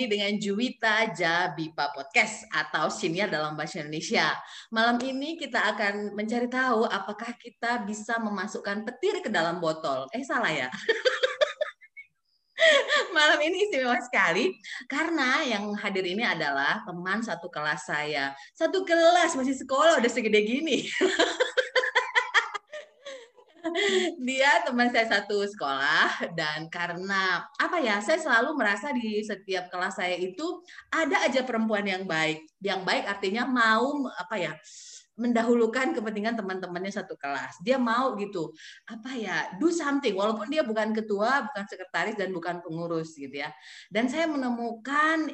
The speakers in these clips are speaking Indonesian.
lagi dengan Juwita Jabipa Podcast atau siniar dalam bahasa Indonesia. Malam ini kita akan mencari tahu apakah kita bisa memasukkan petir ke dalam botol. Eh salah ya? Malam ini istimewa sekali karena yang hadir ini adalah teman satu kelas saya. Satu kelas masih sekolah udah segede gini. dia teman saya satu sekolah dan karena apa ya saya selalu merasa di setiap kelas saya itu ada aja perempuan yang baik. Yang baik artinya mau apa ya mendahulukan kepentingan teman-temannya satu kelas. Dia mau gitu, apa ya, do something walaupun dia bukan ketua, bukan sekretaris dan bukan pengurus gitu ya. Dan saya menemukan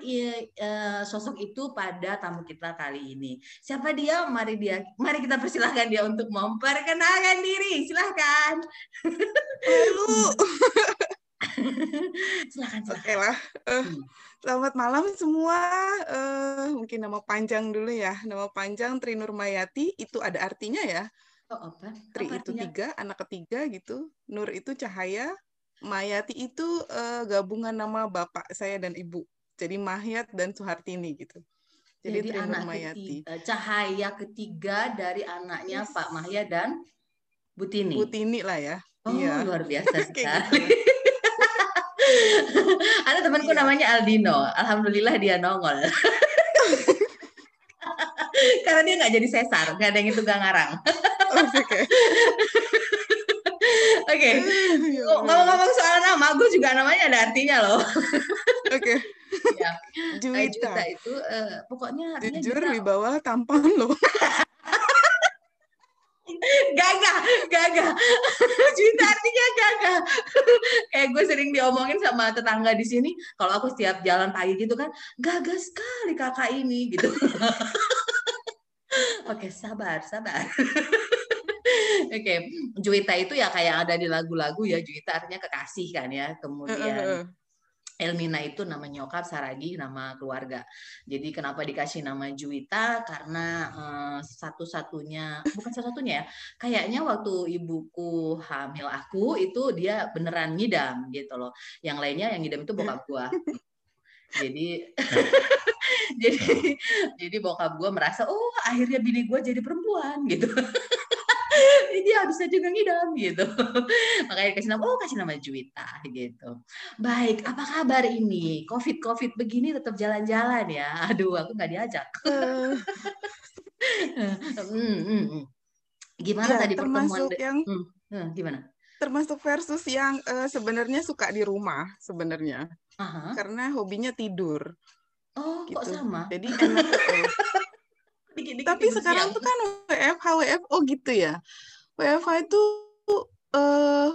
sosok itu pada tamu kita kali ini. Siapa dia? Mari dia, mari kita persilahkan dia untuk memperkenalkan diri. Silahkan. Halo. silakan, silakan. Oke lah. Uh, selamat malam semua. Uh, mungkin nama panjang dulu ya. Nama panjang Tri Nurmayati itu ada artinya ya. Oh, apa? Tri apa itu artinya? tiga, anak ketiga gitu. Nur itu cahaya. Mayati itu uh, gabungan nama bapak saya dan ibu. Jadi Mahyat dan Suhartini gitu. Jadi, Jadi Tri anak Nurmayati. Ketiga, cahaya ketiga dari anaknya yes. Pak Mahya dan Butini. Butini lah ya. Oh, iya. luar biasa sekali. Ada temanku iya. namanya Aldino. Alhamdulillah dia nongol. Karena dia nggak jadi sesar, nggak ada yang itu gak ngarang. Oke. Oke. Ya ngomong-ngomong soal nama, gue juga namanya ada artinya loh. Oke. ya. Juwita. Juwita itu uh, pokoknya artinya jujur di bawah tampan loh gagah gagah. Cinta artinya gagah. Kayak gue sering diomongin sama tetangga di sini kalau aku setiap jalan pagi gitu kan gagah sekali kakak ini gitu. Oke sabar sabar. Oke Juwita itu ya kayak ada di lagu-lagu ya Juwita artinya kekasih kan ya kemudian Elmina itu nama nyokap, Saragi nama keluarga. Jadi kenapa dikasih nama Juwita? Karena uh, satu-satunya, bukan satu-satunya ya, kayaknya waktu ibuku hamil aku itu dia beneran ngidam gitu loh. Yang lainnya yang ngidam itu bokap gua. jadi jadi jadi bokap gue merasa oh akhirnya bini gue jadi perempuan gitu dia bisa juga ngidam gitu. Makanya kasih nama, oh kasih nama Juwita gitu. Baik, apa kabar ini? Covid Covid begini tetap jalan-jalan ya. Aduh, aku nggak diajak. hmm, hmm, hmm. Gimana ya, tadi pertemuan? yang hmm, hmm, gimana? Termasuk versus yang uh, sebenarnya suka di rumah sebenarnya. Aha. Karena hobinya tidur. Oh, gitu. kok sama? Jadi enak dikit, dikit, Tapi sekarang siang. tuh kan WFH WFO gitu ya. WFH itu uh,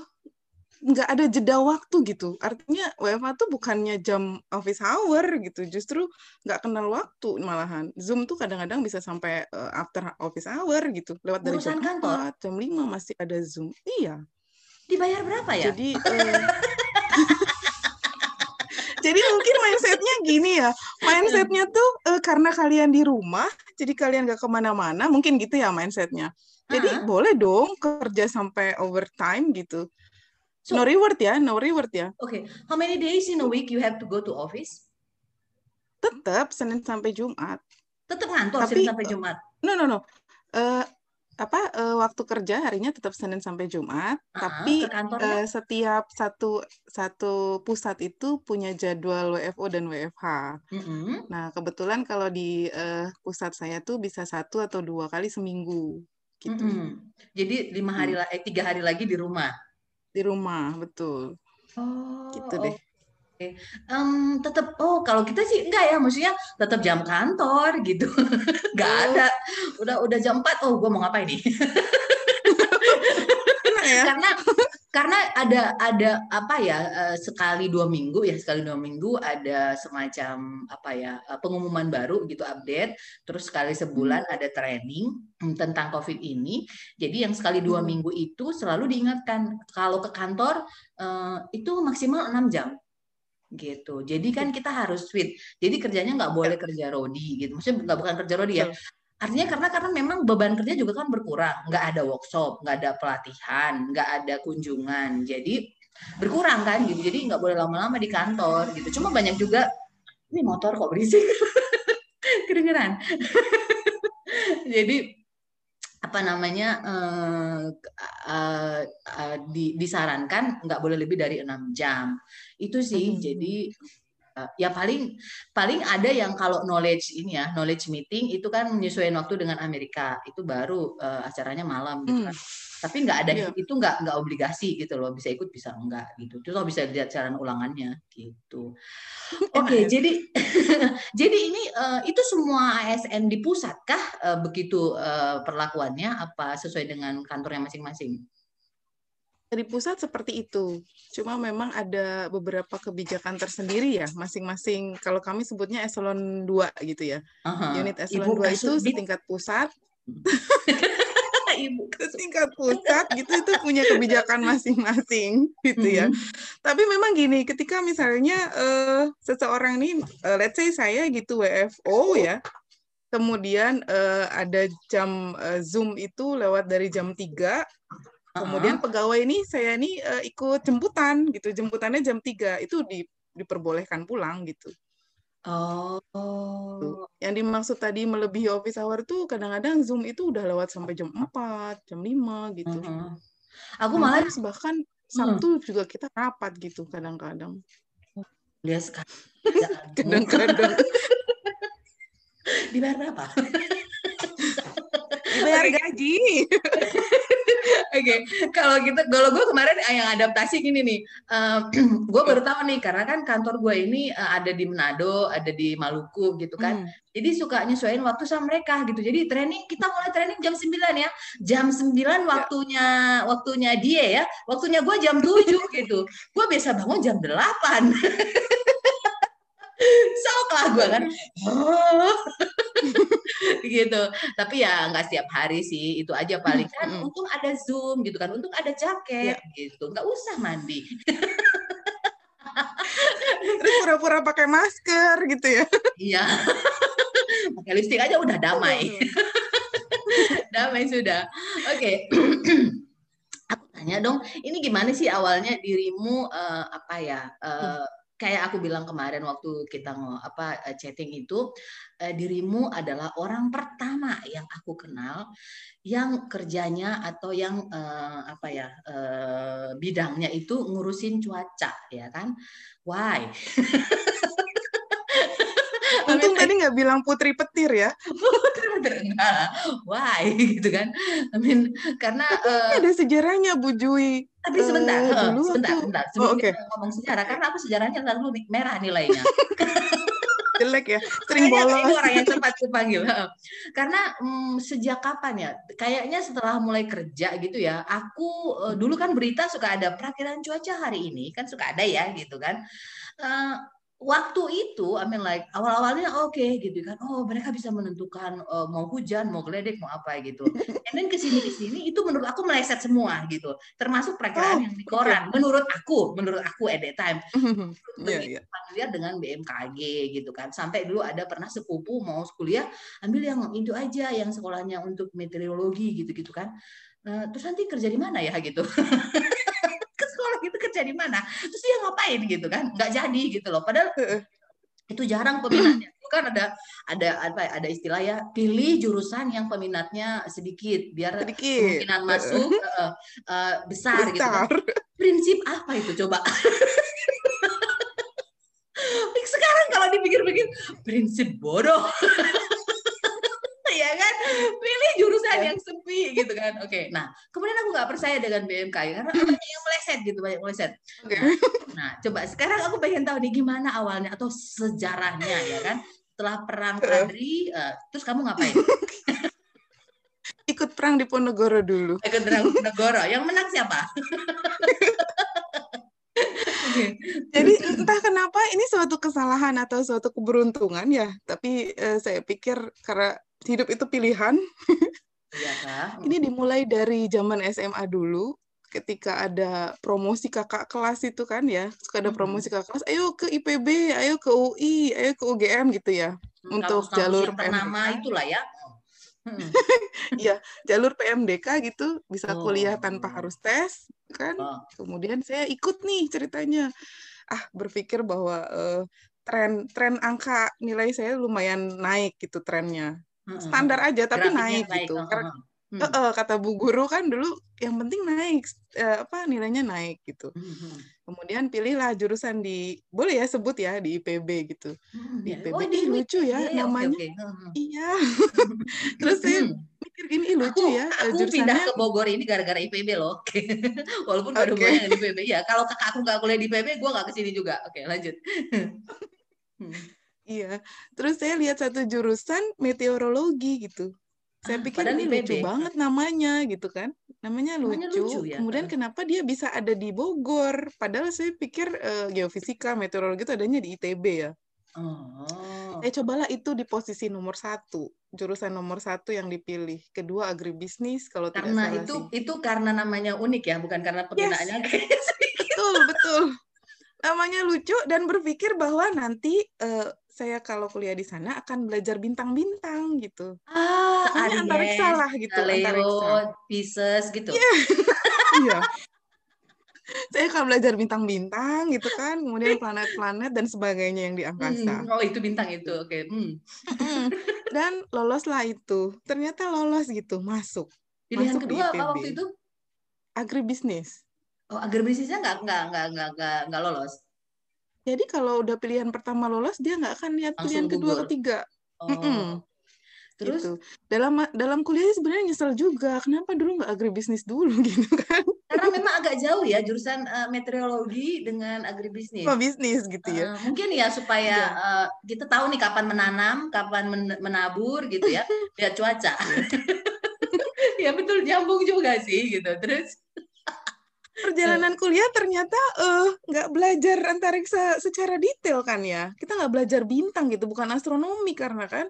nggak ada jeda waktu gitu. Artinya WFH tuh bukannya jam office hour gitu, justru nggak kenal waktu malahan. Zoom tuh kadang-kadang bisa sampai uh, after office hour gitu, lewat dari jam kantor. 4, jam 5 masih ada Zoom. Iya. Dibayar berapa ya? Jadi uh, jadi mungkin mindsetnya gini ya mindsetnya tuh uh, karena kalian di rumah jadi kalian gak ke mana-mana mungkin gitu ya mindsetnya jadi uh -huh. boleh dong kerja sampai overtime gitu so, no reward ya no reward ya oke okay. how many days in a week you have to go to office tetap senin sampai jumat tetap ngantor Tapi, senin sampai jumat no no no uh, apa uh, waktu kerja harinya tetap Senin sampai Jumat, uh-huh, tapi uh, setiap satu satu pusat itu punya jadwal WFO dan WFH. Uh-huh. Nah kebetulan kalau di uh, pusat saya tuh bisa satu atau dua kali seminggu. Gitu. Uh-huh. Jadi lima hari hmm. eh tiga hari lagi di rumah. Di rumah betul. Oh. Gitu deh. Um, tetap oh kalau kita sih enggak ya maksudnya tetap jam kantor gitu nggak oh. ada udah udah jam 4 oh gue mau ngapain nih ya? karena karena ada ada apa ya eh, sekali dua minggu ya sekali dua minggu ada semacam apa ya eh, pengumuman baru gitu update terus sekali sebulan hmm. ada training hmm, tentang covid ini jadi yang sekali dua hmm. minggu itu selalu diingatkan kalau ke kantor uh, itu maksimal enam jam gitu. Jadi kan kita harus fit. Jadi kerjanya nggak boleh kerja rodi gitu. Maksudnya nggak bukan kerja rodi ya. Artinya karena karena memang beban kerja juga kan berkurang. Nggak ada workshop, nggak ada pelatihan, nggak ada kunjungan. Jadi berkurang kan gitu jadi nggak boleh lama-lama di kantor gitu cuma banyak juga ini motor kok berisik kedengeran jadi apa namanya uh, uh, uh, di, disarankan nggak boleh lebih dari enam jam itu sih hmm. jadi ya paling paling ada yang kalau knowledge ini ya knowledge meeting itu kan menyesuaikan waktu dengan Amerika. Itu baru uh, acaranya malam gitu kan. Hmm tapi nggak ada yeah. itu nggak nggak obligasi gitu loh. Bisa ikut bisa enggak gitu. Terus bisa lihat cara ulangannya gitu. Oke okay, jadi jadi ini uh, itu semua ASN di pusat kah uh, begitu uh, perlakuannya? Apa sesuai dengan kantornya masing-masing di pusat seperti itu. Cuma memang ada beberapa kebijakan tersendiri ya, masing-masing kalau kami sebutnya eselon 2 gitu ya. -huh. Unit eselon Ibu 2 itu setingkat pusat. Ibu ke tingkat pusat gitu itu punya kebijakan masing-masing gitu ya. Mm -hmm. Tapi memang gini, ketika misalnya uh, seseorang ini, uh, let's say saya gitu WFO ya, kemudian uh, ada jam uh, Zoom itu lewat dari jam 3, kemudian uh -huh. pegawai ini saya ini uh, ikut jemputan gitu, jemputannya jam 3, itu di, diperbolehkan pulang gitu. Oh. Yang dimaksud tadi melebihi office hour tuh kadang-kadang Zoom itu udah lewat sampai jam 4, jam 5 gitu. Uh -huh. Aku malah bahkan Sabtu hmm. juga kita rapat gitu kadang-kadang. Lihat sekali. kadang-kadang. Dibayar berapa? Dibayar gaji. Oke, okay. kalau gitu, kalau gue kemarin eh, yang adaptasi gini nih, uh, gue baru tahu nih karena kan kantor gue ini uh, ada di Manado, ada di Maluku gitu kan. Hmm. Jadi suka nyesuaiin waktu sama mereka gitu. Jadi training kita mulai training jam 9 ya. Jam 9 ya. waktunya ya. waktunya dia ya. Waktunya gue jam 7 gitu. Gue biasa bangun jam 8. Sok lah gue kan. gitu. Tapi ya nggak setiap hari sih. Itu aja paling kan. Untung ada Zoom gitu kan. Untung ada jaket ya. gitu. Nggak usah mandi. Terus pura-pura pakai masker gitu ya. Iya. pakai lipstick aja udah damai. damai sudah. Oke. Okay. Aku tanya dong, ini gimana sih awalnya dirimu uh, apa ya? Uh, kayak aku bilang kemarin waktu kita apa eh, chatting itu eh, dirimu adalah orang pertama yang aku kenal yang kerjanya atau yang eh, apa ya bidangnya itu ngurusin cuaca ya kan why Untung tadi nggak bilang putri petir ya. enggak. Why gitu kan? I mean karena uh, ada sejarahnya Bu Jui. Tapi sebentar, uh, dulu sebentar, aku... sebentar. Sebelum oh, okay. kita ngomong sejarah, karena aku sejarahnya lalu merah nilainya. jelek ya sering bolos orang yang cepat dipanggil karena hmm, sejak kapan ya kayaknya setelah mulai kerja gitu ya aku uh, dulu kan berita suka ada perakiraan cuaca hari ini kan suka ada ya gitu kan uh, waktu itu, I mean like awal-awalnya oke okay, gitu kan, oh mereka bisa menentukan uh, mau hujan, mau geledek, mau apa gitu. And then ke sini ke sini itu menurut aku meleset semua gitu, termasuk perakiraan oh, yang di koran. Okay. Menurut aku, menurut aku at that time, yeah, yeah. familiar dengan BMKG gitu kan. Sampai dulu ada pernah sepupu mau kuliah ambil yang itu aja, yang sekolahnya untuk meteorologi gitu-gitu kan. Uh, terus nanti kerja di mana ya gitu. kerja di mana? Terus dia ngapain gitu kan? Nggak jadi gitu loh. Padahal itu jarang peminatnya. Itu kan ada ada apa ada istilah ya pilih jurusan yang peminatnya sedikit biar sedikit. kemungkinan masuk uh, uh, besar, besar gitu kan. prinsip apa itu coba? Sekarang kalau dipikir-pikir prinsip bodoh. ya pilih jurusan iya. yang sepi gitu kan. Oke okay. nah kemudian aku nggak percaya dengan BMK karena banyak yang meleset gitu banyak meleset. Okay. nah, coba sekarang aku pengen tahu nih gimana awalnya atau sejarahnya ya kan? Setelah perang Kadri uh, terus kamu ngapain? Ikut perang di Ponorogo dulu. Ikut perang di Ponorogo yang menang siapa? Jadi entah kenapa ini suatu kesalahan atau suatu keberuntungan ya, tapi uh, saya pikir karena hidup itu pilihan. Iya, Ini dimulai dari zaman SMA dulu, ketika ada promosi kakak kelas itu kan ya, suka ada promosi kakak kelas, ayo ke IPB, ayo ke UI, ayo ke UGM gitu ya, hmm, untuk jalur PMDK. itulah ya. Iya, jalur PMDK gitu bisa kuliah tanpa oh. harus tes, kan. Oh. Kemudian saya ikut nih ceritanya. Ah, berpikir bahwa uh, tren tren angka nilai saya lumayan naik gitu trennya. Standar aja tapi naik, naik gitu. Karena Hmm. Uh, kata bu guru kan dulu yang penting naik uh, apa nilainya naik gitu. Hmm. Kemudian pilihlah jurusan di boleh ya sebut ya di IPB gitu. Hmm, di IPB oh, ini lucu ya, ya namanya. Okay, okay. Iya. Terus saya mikir gini Ih, lucu aku, ya aku jurusannya. pindah ke Bogor ini gara-gara IPB loh. Walaupun okay. banyak di IPB ya. Kalau kakak aku nggak kuliah di IPB, gue nggak ke sini juga. Oke, lanjut. Iya. Terus saya lihat satu jurusan meteorologi gitu saya ah, pikir ini lucu banget namanya gitu kan namanya lucu, namanya lucu ya? kemudian kenapa dia bisa ada di Bogor padahal saya pikir uh, geofisika meteorologi itu adanya di ITB ya oh. saya cobalah itu di posisi nomor satu jurusan nomor satu yang dipilih kedua agribisnis kalau karena tidak salah itu sih. itu karena namanya unik ya bukan karena penggunaannya yes. betul betul namanya lucu dan berpikir bahwa nanti uh, saya kalau kuliah di sana akan belajar bintang-bintang gitu. Ah, Pokoknya antariksa lah gitu. Leo, Pisces gitu. Iya. iya. saya akan belajar bintang-bintang gitu kan, kemudian planet-planet dan sebagainya yang di angkasa. Hmm, oh itu bintang itu, oke. Okay. Hmm. dan loloslah itu. Ternyata lolos gitu, masuk. Pilihan masuk kedua apa waktu itu? Agribisnis. Oh, agribisnisnya nggak nggak nggak nggak nggak lolos? Jadi kalau udah pilihan pertama lolos, dia nggak akan lihat pilihan kedua, ketiga. Oh. Mm -mm. Terus gitu. dalam dalam kuliah sebenarnya nyesel juga kenapa dulu nggak agribisnis dulu gitu kan? Karena memang agak jauh ya jurusan uh, meteorologi dengan agribisnis. Oh, bisnis gitu ya. Uh, mungkin ya supaya uh, kita tahu nih kapan menanam, kapan men menabur gitu ya, lihat cuaca. ya betul nyambung juga sih gitu. Terus perjalanan kuliah ternyata uh, nggak belajar antariksa secara detail kan ya? Kita nggak belajar bintang gitu bukan astronomi karena kan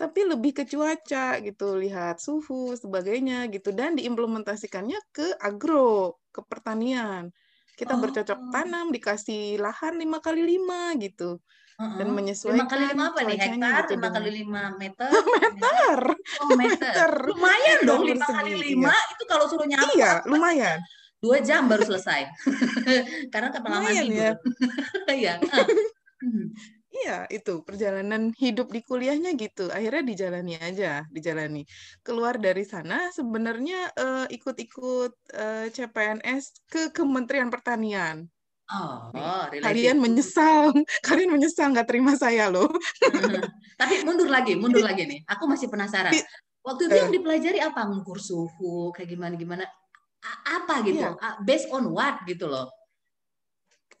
tapi lebih ke cuaca gitu lihat suhu sebagainya gitu dan diimplementasikannya ke agro ke pertanian. Kita oh. bercocok tanam dikasih lahan lima kali lima gitu dan menyesuaikan lima kali lima apa nih? hektar gitu lima kali lima meter meter. Oh meter. Lumayan dong lima kali lima itu kalau suruh nyapu iya lumayan. dua jam baru selesai. Karena kepala tidur ya. ya. Iya, itu perjalanan hidup di kuliahnya gitu. Akhirnya dijalani aja, dijalani. Keluar dari sana sebenarnya uh, ikut-ikut uh, CPNS ke Kementerian Pertanian. Oh, kalian menyesal, kalian menyesal nggak terima saya loh. Tapi mundur lagi, mundur lagi nih. Aku masih penasaran. Waktu itu yang dipelajari apa? Ngukur suhu, kayak gimana gimana? apa gitu yeah. based on what gitu loh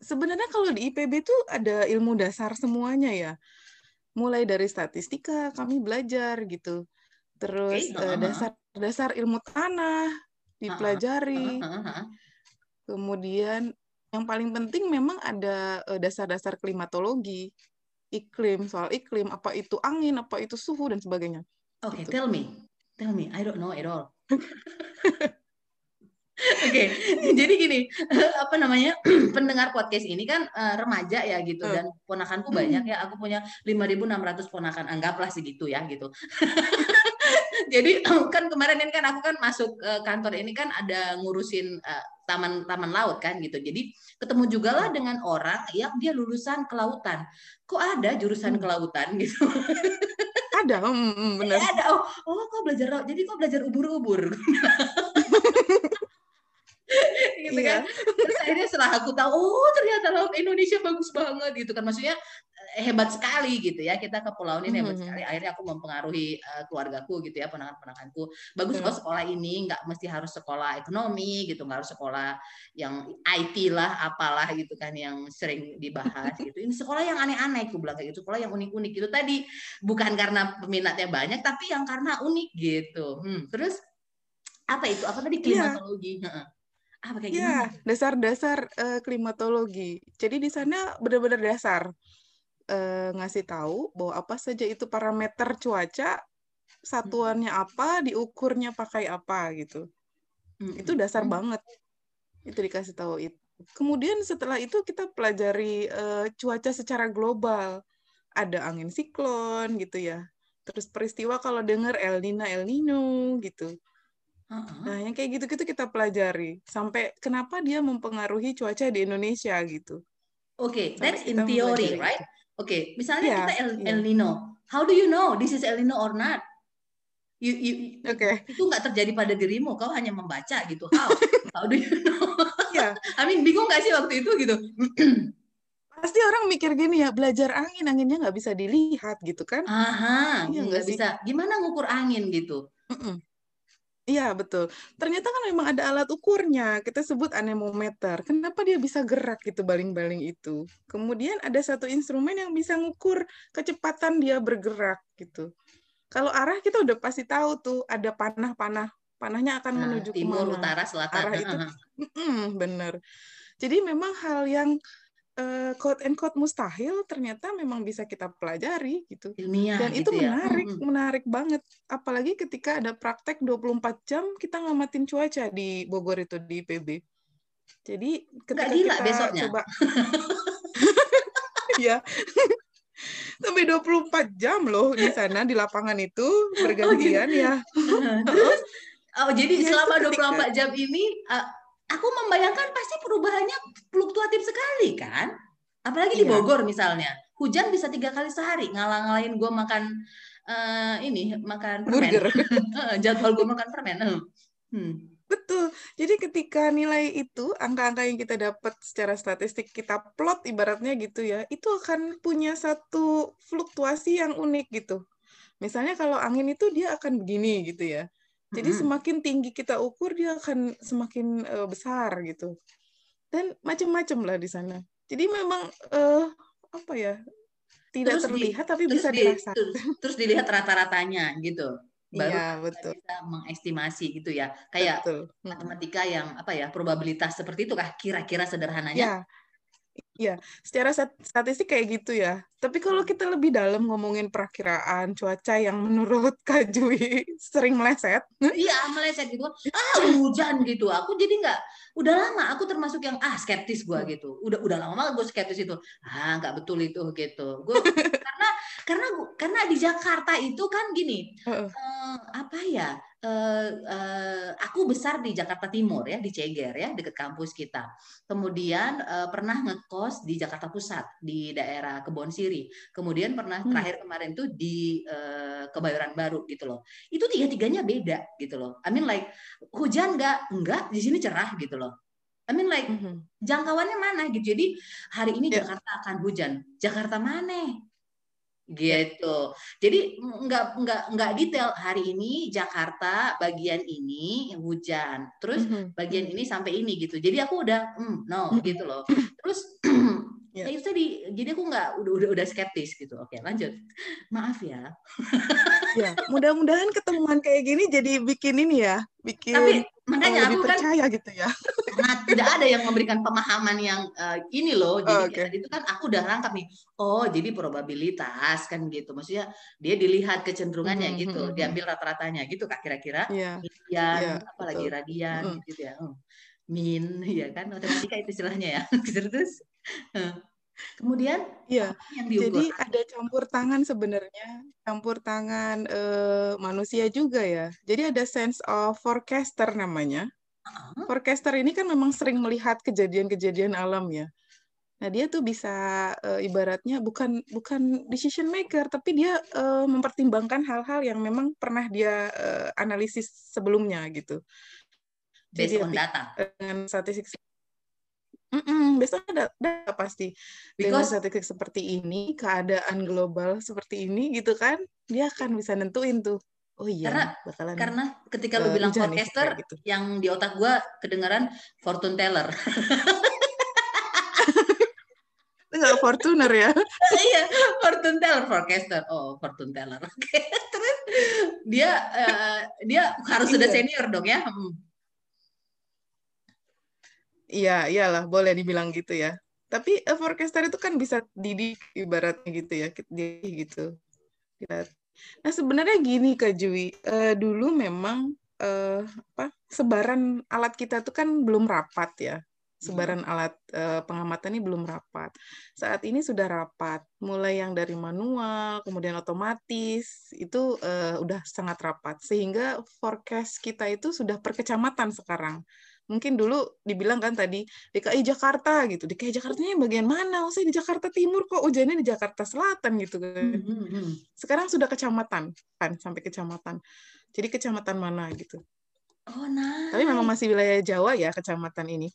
sebenarnya kalau di IPB itu ada ilmu dasar semuanya ya mulai dari statistika kami belajar gitu terus okay. uh, dasar dasar ilmu tanah dipelajari uh, uh, uh, kemudian yang paling penting memang ada dasar-dasar klimatologi iklim soal iklim apa itu angin apa itu suhu dan sebagainya oke okay, gitu. tell me tell me I don't know at all Oke, okay. jadi gini, apa namanya pendengar podcast ini kan uh, remaja ya gitu dan ponakanku banyak ya. Aku punya 5.600 ponakan, anggaplah segitu ya gitu. jadi kan kemarin ini kan aku kan masuk uh, kantor ini kan ada ngurusin uh, taman taman laut kan gitu. Jadi ketemu juga lah dengan orang yang dia lulusan kelautan. Kok ada jurusan hmm. kelautan gitu? ada, mm, benar. Ya, ada. Oh, oh, kok belajar laut. Jadi kok belajar ubur-ubur. gitu yeah. kan terus akhirnya setelah aku tahu oh ternyata laut Indonesia bagus banget gitu kan. Maksudnya eh, hebat sekali gitu ya. Kita ke pulau ini hebat mm -hmm. sekali. Akhirnya aku mempengaruhi uh, keluargaku gitu ya ponakan-ponakanku. Bagus kok sekolah ini nggak mesti harus sekolah ekonomi gitu nggak harus sekolah yang IT lah apalah gitu kan yang sering dibahas gitu. Ini sekolah yang aneh-aneh aku bilang kayak gitu. Sekolah yang unik-unik. Gitu tadi bukan karena peminatnya banyak tapi yang karena unik gitu. Hmm. terus apa itu? Apa tadi iya. klimatologi? Yeah. Apa kayak ya, dasar-dasar uh, klimatologi. Jadi di sana benar-benar dasar uh, ngasih tahu bahwa apa saja itu parameter cuaca, satuannya apa, diukurnya pakai apa gitu. Hmm. Itu dasar hmm. banget. Itu dikasih tahu itu. Kemudian setelah itu kita pelajari uh, cuaca secara global. Ada angin siklon gitu ya. Terus peristiwa kalau dengar El Nino El Nino gitu Uh-huh. Nah, yang kayak gitu-gitu kita pelajari sampai kenapa dia mempengaruhi cuaca di Indonesia gitu. Oke, okay, that's in theory, right? Oke, okay, misalnya yeah, kita El, yeah. El Nino. How do you know this is El Nino or not? You, you, okay. Itu nggak terjadi pada dirimu, kau hanya membaca gitu. How? How do you know? yeah. I mean, bingung nggak sih waktu itu gitu? Pasti orang mikir gini ya, belajar angin, anginnya nggak bisa dilihat gitu kan? Aha, iya nggak bisa. Gimana ngukur angin gitu? Mm -mm. Iya, betul. Ternyata kan memang ada alat ukurnya, kita sebut anemometer. Kenapa dia bisa gerak gitu baling-baling itu? Kemudian ada satu instrumen yang bisa ngukur kecepatan dia bergerak gitu. Kalau arah kita udah pasti tahu tuh ada panah-panah. Panahnya akan nah, menuju timur, ke mana. utara, selatan. Arah itu, benar. Jadi memang hal yang uh, quote and quote mustahil ternyata memang bisa kita pelajari gitu. Ilmiah Dan gitu itu ya. menarik, hmm. menarik banget. Apalagi ketika ada praktek 24 jam kita ngamatin cuaca di Bogor itu di PB. Jadi ketika Nggak gila kita besoknya. coba ya sampai 24 jam loh di sana di lapangan itu bergantian oh, gitu. ya. Terus oh jadi ya, selama ketika, 24 jam ini uh, aku membayangkan pasti perubahannya fluktuatif sekali kan? Apalagi iya. di Bogor misalnya. Hujan bisa tiga kali sehari. Ngalang-ngalain gue makan uh, ini makan permen. Burger. jadwal gue makan permen. Hmm. betul. Jadi ketika nilai itu angka-angka yang kita dapat secara statistik kita plot ibaratnya gitu ya itu akan punya satu fluktuasi yang unik gitu. Misalnya kalau angin itu dia akan begini gitu ya jadi semakin tinggi kita ukur dia akan semakin uh, besar gitu. Dan macam-macam lah di sana. Jadi memang uh, apa ya? Tidak terus terlihat di, tapi bisa di, dirasa. Terus, terus dilihat rata-ratanya gitu. Baru iya, betul. bisa mengestimasi gitu ya. Kayak betul. matematika yang apa ya? Probabilitas seperti itu kah kira-kira sederhananya? Ya. Iya, secara statistik kayak gitu ya. Tapi kalau kita lebih dalam ngomongin perakiraan cuaca yang menurut Kak Jui sering meleset. Iya, meleset gitu. Ah, hujan gitu. Aku jadi nggak, udah lama aku termasuk yang ah skeptis gue gitu. Udah udah lama banget gue skeptis itu. Ah, nggak betul itu gitu. Gue karena karena karena di Jakarta itu kan gini, uh, uh, apa ya? Uh, uh, aku besar di Jakarta Timur ya di Ceger ya dekat kampus kita. Kemudian uh, pernah ngekos di Jakarta Pusat di daerah Kebon Siri. Kemudian pernah hmm. terakhir kemarin tuh di uh, Kebayoran Baru gitu loh. Itu tiga-tiganya beda gitu loh. I mean like hujan nggak? Enggak, di sini cerah gitu loh. I mean like mm-hmm. jangkauannya mana gitu. Jadi hari ini yeah. Jakarta akan hujan. Jakarta mana? Gitu. Jadi nggak nggak nggak detail hari ini Jakarta bagian ini hujan, terus mm-hmm. bagian ini sampai ini gitu. Jadi aku udah mm, no mm-hmm. gitu loh. Terus yeah. ya itu tadi, jadi aku nggak udah udah udah skeptis gitu. Oke lanjut. Maaf ya. ya mudah-mudahan ketemuan kayak gini jadi bikin ini ya, bikin Tapi makanya aku kan percaya gitu ya karena tidak ada yang memberikan pemahaman yang uh, ini loh jadi oh, okay. itu kan aku udah rangkap nih oh jadi probabilitas kan gitu maksudnya dia dilihat kecenderungannya mm-hmm. gitu hmm, hmm. diambil rata-ratanya gitu kak kira-kira yeah. radian yeah, apalagi betul. radian mm. gitu ya oh. min ya kan matematika itu istilahnya ya terus Kemudian ya, yang jadi ada campur tangan sebenarnya, campur tangan eh, manusia juga ya. Jadi ada sense of forecaster namanya. Uh-huh. Forecaster ini kan memang sering melihat kejadian-kejadian alam ya. Nah dia tuh bisa e, ibaratnya bukan bukan decision maker, tapi dia e, mempertimbangkan hal-hal yang memang pernah dia e, analisis sebelumnya gitu. Based Jadi, on data. Dengan statistik Mm-mm, ada, ada pasti. Dengan statistik seperti ini, keadaan global seperti ini gitu kan, dia akan bisa nentuin tuh. Oh iya, karena bakalan karena ketika uh, lu bilang forecaster, gitu. yang di otak gua kedengaran fortune teller. Enggak Fortuner ya? iya, fortune teller, forecaster. Oh, fortune teller. Oke, terus dia uh, dia harus iya. sudah senior dong ya. Hmm. Iya, iyalah, boleh dibilang gitu ya. Tapi uh, forecaster itu kan bisa didik ibaratnya gitu ya, gitu. Nah sebenarnya gini Kak Jui, uh, dulu memang uh, apa sebaran alat kita tuh kan belum rapat ya. sebaran alat uh, pengamatan ini belum rapat. Saat ini sudah rapat, mulai yang dari manual, kemudian otomatis, itu uh, udah sangat rapat. Sehingga forecast kita itu sudah per kecamatan sekarang. Mungkin dulu dibilang kan tadi DKI Jakarta gitu. DKI Jakartanya bagian mana? Saya di Jakarta Timur kok hujannya di Jakarta Selatan gitu kan. Hmm, hmm, hmm. Sekarang sudah kecamatan kan sampai kecamatan. Jadi kecamatan mana gitu. Oh, nah. Tapi memang masih wilayah Jawa ya kecamatan ini.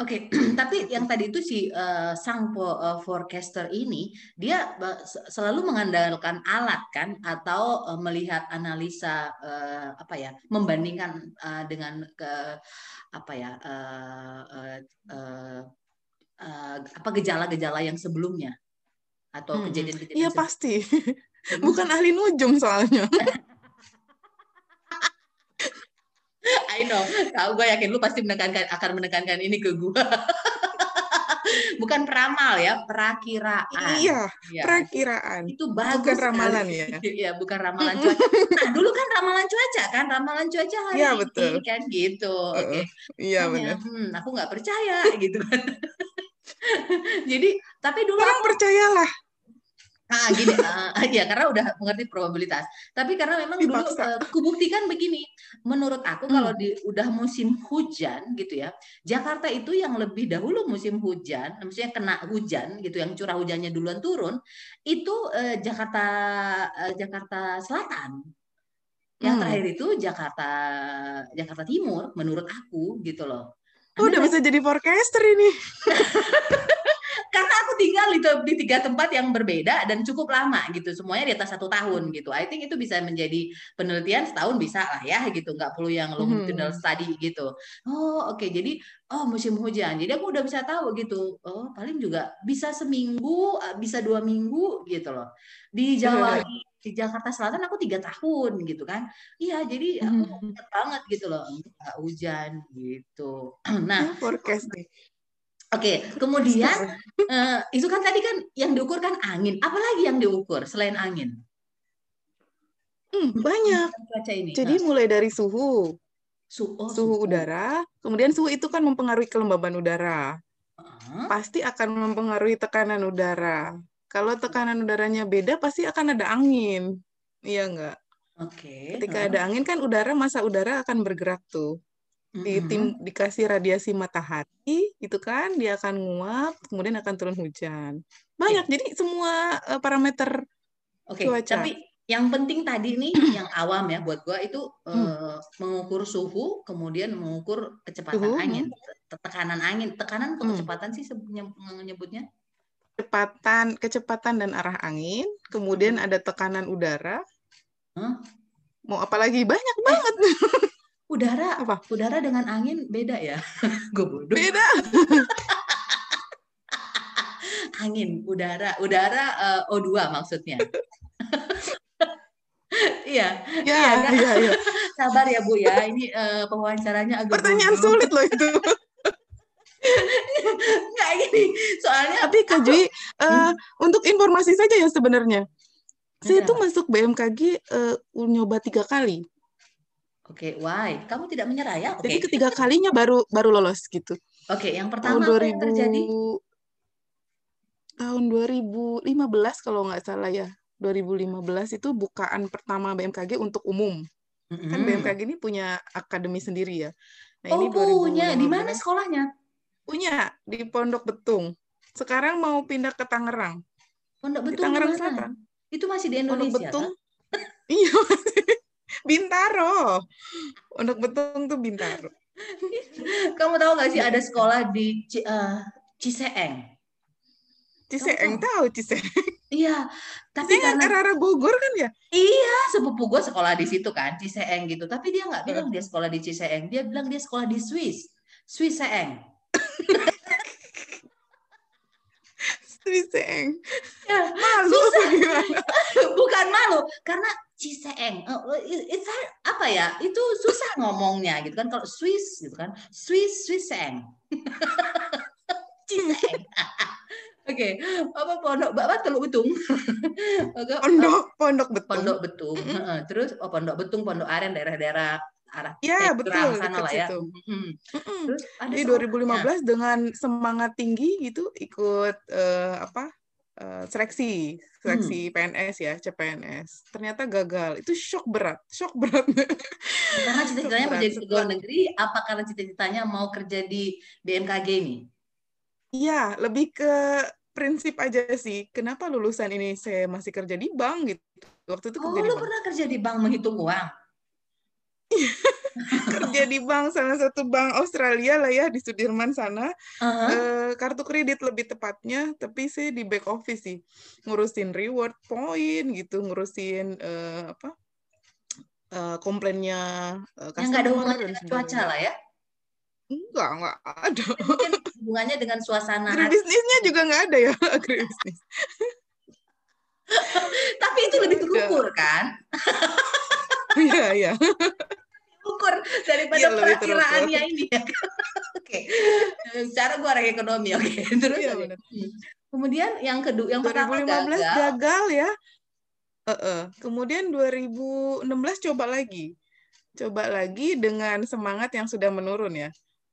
Oke, okay. tapi yang tadi itu si uh, sang uh, forecaster ini dia uh, selalu mengandalkan alat kan atau uh, melihat analisa uh, apa ya membandingkan uh, dengan ke apa ya uh, uh, uh, uh, apa gejala-gejala yang sebelumnya atau kejadian-kejadian. Iya pasti, bukan ahli nujum soalnya. I know. Tahu gue yakin lu pasti menekankan akan menekankan ini ke gue. bukan peramal ya, perakiraan. Iya, ya. perakiraan. Itu bagus. Bukan ramalan ya. Iya, bukan ramalan cuaca. Nah, dulu kan ramalan cuaca kan, ramalan cuaca hari ya, betul. ini kan gitu. Oke. Okay. Iya, benar. Hmm, aku nggak percaya gitu kan. Jadi, tapi dulu Orang aku, percayalah. Ah gini, uh, ya karena udah mengerti probabilitas. Tapi karena memang dulu uh, kubuktikan begini, menurut aku hmm. kalau di udah musim hujan gitu ya, Jakarta itu yang lebih dahulu musim hujan, maksudnya kena hujan gitu, yang curah hujannya duluan turun, itu uh, Jakarta uh, Jakarta Selatan. Yang hmm. terakhir itu Jakarta Jakarta Timur, menurut aku gitu loh. Oh, udah bisa jadi forecaster ini. tinggal di, di tiga tempat yang berbeda dan cukup lama gitu semuanya di atas satu tahun gitu. I think itu bisa menjadi penelitian setahun bisa lah ya gitu. Nggak perlu yang longitudinal hmm. study gitu. Oh oke. Okay. jadi oh musim hujan. Jadi aku udah bisa tahu gitu. Oh paling juga bisa seminggu eh, bisa dua minggu gitu loh. Di Jawa hmm. di Jakarta Selatan aku tiga tahun gitu kan. Iya jadi aku hmm. banget gitu loh. Nggak hujan gitu. Nah forecast nih Oke, kemudian uh, itu kan tadi kan yang diukur kan angin. Apalagi yang diukur selain angin? Hmm, banyak. Cuaca ini. Jadi nah. mulai dari suhu, Su oh, suhu, suhu udara, kemudian suhu itu kan mempengaruhi kelembaban udara. Uh-huh. Pasti akan mempengaruhi tekanan udara. Kalau tekanan udaranya beda, pasti akan ada angin. Iya enggak? Oke. Okay. Ketika uh. ada angin kan udara masa udara akan bergerak tuh di tim dikasih radiasi matahari itu kan dia akan nguap kemudian akan turun hujan banyak okay. jadi semua uh, parameter okay. cuaca tapi yang penting tadi nih yang awam ya buat gua itu uh, hmm. mengukur suhu kemudian mengukur kecepatan suhu, angin tekanan angin tekanan atau hmm. kecepatan sih menyebutnya kecepatan kecepatan dan arah angin kemudian hmm. ada tekanan udara huh? mau apalagi banyak eh. banget udara apa? udara dengan angin beda ya? Gue bodoh. Beda. Angin udara udara uh, O2 maksudnya. Iya ya, iya, kan? iya, iya. sabar ya bu ya. Ini uh, pewawancaranya agak pertanyaan bodoh. sulit loh itu. Nggak gini soalnya tapi Kak Jui, uh, untuk informasi saja ya sebenarnya. Saya itu masuk BMKG uh, nyoba tiga kali Oke, okay, why? Kamu tidak menyerah ya? Okay. Jadi ketiga kalinya baru baru lolos gitu. Oke, okay, yang pertama tahun 2000, apa yang terjadi? Tahun 2015 kalau nggak salah ya. 2015 itu bukaan pertama BMKG untuk umum. Mm-hmm. Kan BMKG ini punya akademi sendiri ya. Nah, oh, ini punya. Di mana sekolahnya? Punya di Pondok Betung. Sekarang mau pindah ke Tangerang. Pondok Betung di Tangerang Selatan. Itu masih di Indonesia. Pondok Betung. iya, Bintaro. Untuk betung tuh Bintaro. Kamu tahu gak sih ada sekolah di uh, Ciseeng? Ciseeng tahu Ciseeng. Iya, tapi Ciseeng karena arah Bogor kan ya? Iya, sepupu gue sekolah di situ kan, Ciseeng gitu. Tapi dia nggak bilang dia sekolah di Ciseeng, dia bilang dia sekolah di Swiss, Swisseeng. Swisseeng. Ya, malu gimana? Bukan malu, karena Ciseeng. Oh, it's apa ya? Itu susah ngomongnya gitu kan kalau Swiss gitu kan. Swiss Swisseng. Ciseeng. Oke, okay. apa pondok bapak teluk betung? pondok pondok betung. Pondok betung. Terus oh pondok betung, pondok aren daerah-daerah arah ya betul sana lah ya. Hmm. Terus ada Jadi 2015 ya. dengan semangat tinggi gitu ikut uh, apa uh, seleksi seleksi hmm. PNS ya CPNS ternyata gagal itu shock berat shock berat karena cita-citanya mau jadi pegawai negeri apa karena cita-citanya mau kerja di BMKG ini Iya, lebih ke prinsip aja sih. Kenapa lulusan ini saya masih kerja di bank gitu? Waktu itu kerja oh, di lu bank. pernah kerja di bank menghitung uang? kerja di bank salah satu bank Australia lah ya di Sudirman sana. Uh-huh. e, kartu kredit lebih tepatnya tapi saya di back office sih. Ngurusin reward point gitu ngurusin e, apa e, komplainnya e, yang nggak ada hubungannya dengan cuaca lah ya? Enggak enggak ada. Mungkin hubungannya dengan suasana agribisnisnya juga nggak ada ya agribisnis. Tapi itu lebih terukur kan? Iya iya ukur daripada ya, perakiraannya ini. Ya oke secara gue orang ekonomi oke okay. terus ya, kemudian yang kedua yang 2015 pertama gagal, gagal ya? Uh -uh. kemudian 2016 coba lagi. Coba lagi dengan semangat yang sudah menurun ya.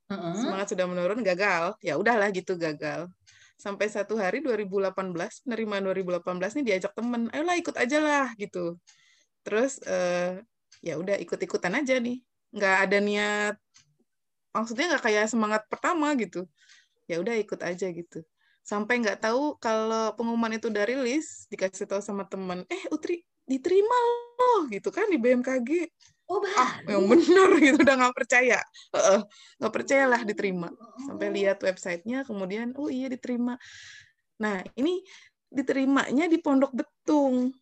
Uh-uh. semangat sudah menurun gagal. Ya udahlah gitu gagal. Sampai satu hari 2018 penerimaan 2018 ini diajak temen. Ayolah ikut aja lah gitu. Terus uh, ya udah ikut-ikutan aja nih nggak ada niat maksudnya nggak kayak semangat pertama gitu ya udah ikut aja gitu sampai nggak tahu kalau pengumuman itu dari list dikasih tahu sama temen eh Utri diterima loh gitu kan di BMKG Oh, ah, yang benar gitu udah nggak percaya, nggak uh, percaya lah diterima. Sampai lihat websitenya, kemudian oh iya diterima. Nah ini diterimanya di Pondok Betung.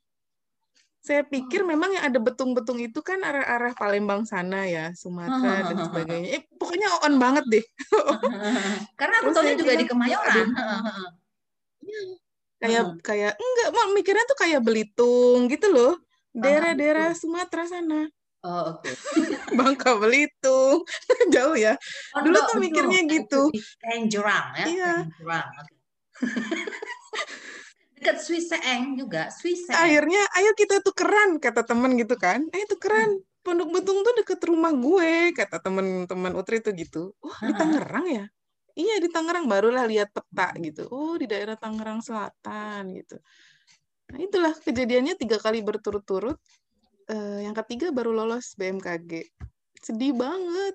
Saya pikir oh. memang yang ada betung-betung itu kan arah-arah Palembang sana ya, Sumatera dan sebagainya. Eh, pokoknya on banget deh. Karena aku tahu juga di Kemayoran. kayak kayak enggak, mikirnya tuh kayak Belitung gitu loh. Daerah-daerah Sumatera sana. Oh, oke. Okay. Bangka Belitung. Jauh ya. Oh, Dulu tuh mikirnya gitu. Jurang ya. Iya. Jurang. Okay. Dekat Swiss Seeng juga, Swiss Seeng. Akhirnya, ayo kita tukeran, kata temen gitu kan. Eh, tukeran. Hmm. Pondok Betung tuh deket rumah gue, kata temen-temen Utri tuh gitu. Wah, oh, di Tangerang ya? Iya, di Tangerang. Barulah lihat peta gitu. Oh, di daerah Tangerang Selatan gitu. Nah, itulah kejadiannya tiga kali berturut-turut uh, yang ketiga baru lolos BMKG. Sedih banget.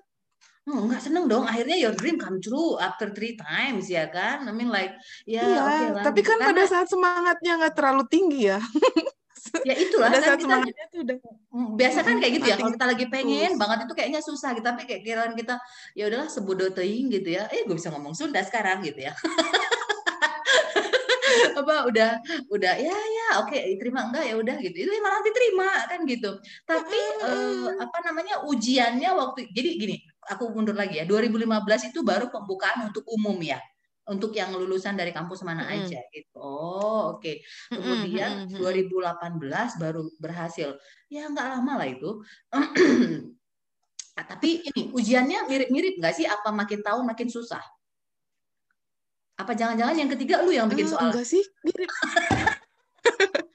Oh, enggak seneng dong. Akhirnya your dream come true after three times ya kan? I mean like ya iya, okay lah. Tapi kan Karena, pada saat semangatnya nggak terlalu tinggi ya. ya itulah pada kan saat kita, semangatnya tuh udah mm, biasa kan kayak gitu ya kalau kita lagi pengen banget itu kayaknya susah gitu tapi kayak kira kita ya udahlah sebodoh teing gitu ya eh gue bisa ngomong Sunda sekarang gitu ya apa udah udah ya ya oke okay, terima enggak ya udah gitu itu malah diterima kan gitu tapi uh, apa namanya ujiannya waktu jadi gini aku mundur lagi ya 2015 itu baru pembukaan untuk umum ya untuk yang lulusan dari kampus mana hmm. aja gitu. Oh, oke. Okay. Kemudian hmm. 2018 baru berhasil. Ya nggak lama lah itu. nah, tapi ini ujiannya mirip-mirip nggak sih? Apa makin tahun makin susah? Apa jangan-jangan yang ketiga lu yang bikin soal? Enggak sih, mirip.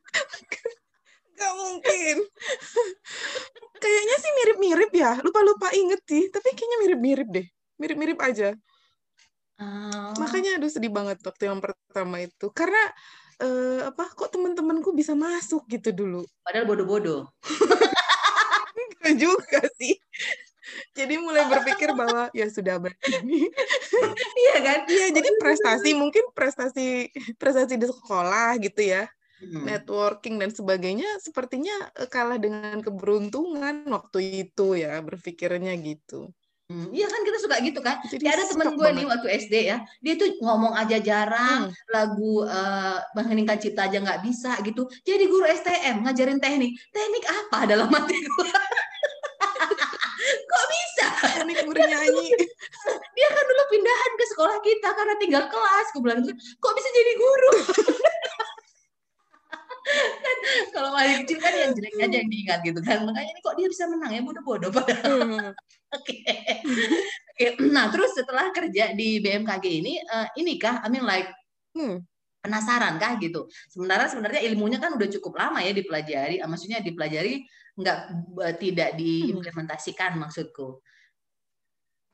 Gak mungkin. kayaknya sih mirip-mirip ya. Lupa-lupa inget sih, tapi kayaknya mirip-mirip deh. Mirip-mirip aja. Uh... Makanya aduh sedih banget waktu yang pertama itu. Karena uh, apa kok teman-temanku bisa masuk gitu dulu. Padahal bodoh-bodoh. Enggak juga sih jadi mulai berpikir bahwa ya sudah begini iya kan iya jadi prestasi mungkin prestasi prestasi di sekolah gitu ya hmm. networking dan sebagainya sepertinya eh, kalah dengan keberuntungan waktu itu ya berpikirnya gitu Hmm, iya kan kita suka gitu kan. Jadi ada temen gue nih waktu SD ya, dia tuh ngomong aja jarang, hmm. lagu uh, mengheningkan cipta aja nggak bisa gitu. Jadi guru STM ngajarin teknik, teknik apa dalam mati gue? kok bisa teknik bernyanyi dia kan dulu pindahan ke sekolah kita karena tinggal kelas gue bilang kok bisa jadi guru kan kalau masih kecil kan yang jelek aja yang diingat gitu kan makanya ini kok dia bisa menang ya bodoh-bodoh padahal hmm. oke oke nah terus setelah kerja di BMKG ini uh, ini kah I mean like hmm, penasaran kah gitu sementara sebenarnya ilmunya kan udah cukup lama ya dipelajari maksudnya dipelajari nggak tidak hmm. diimplementasikan maksudku.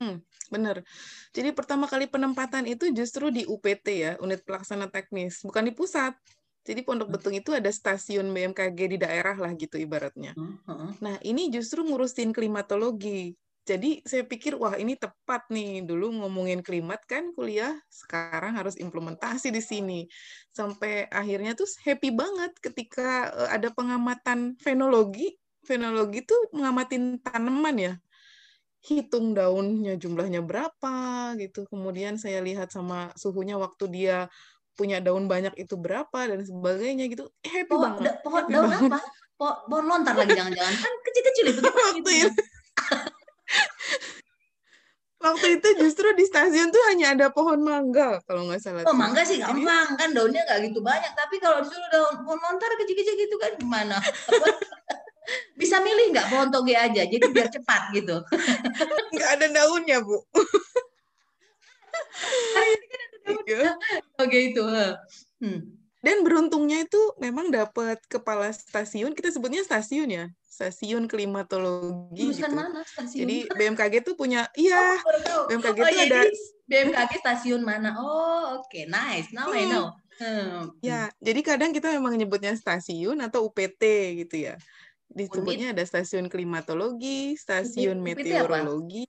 Hmm, benar. Jadi pertama kali penempatan itu justru di UPT ya, unit pelaksana teknis, bukan di pusat. Jadi Pondok hmm. Betung itu ada stasiun BMKG di daerah lah gitu ibaratnya. Hmm, nah ini justru ngurusin klimatologi. Jadi saya pikir wah ini tepat nih dulu ngomongin klimat kan kuliah sekarang harus implementasi di sini sampai akhirnya tuh happy banget ketika eh, ada pengamatan fenologi fenologi tuh ngamatin tanaman ya hitung daunnya jumlahnya berapa gitu kemudian saya lihat sama suhunya waktu dia punya daun banyak itu berapa dan sebagainya gitu happy oh, banget pohon daun banget. apa po pohon lontar lagi jangan-jangan kan kecil-kecil itu waktu gitu. itu waktu itu justru di stasiun tuh hanya ada pohon mangga kalau nggak salah. Oh mangga sih gampang kan daunnya nggak gitu banyak tapi kalau disuruh daun pohon lontar kecil-kecil gitu kan gimana? Bisa milih nggak pohon toge aja, jadi biar cepat gitu. Nggak ada daunnya, Bu. Iya. Toge itu. Hmm. Dan beruntungnya itu memang dapat kepala stasiun, kita sebutnya stasiun ya, stasiun klimatologi Jurusan gitu. mana stasiun? Jadi BMKG tuh punya, iya, oh, BMKG oh, itu ada BMKG stasiun mana? Oh, oke, okay. nice. Now hmm. I know. Hmm. Ya, jadi kadang kita memang nyebutnya stasiun atau UPT gitu ya disebutnya ada stasiun klimatologi, stasiun unit, meteorologi.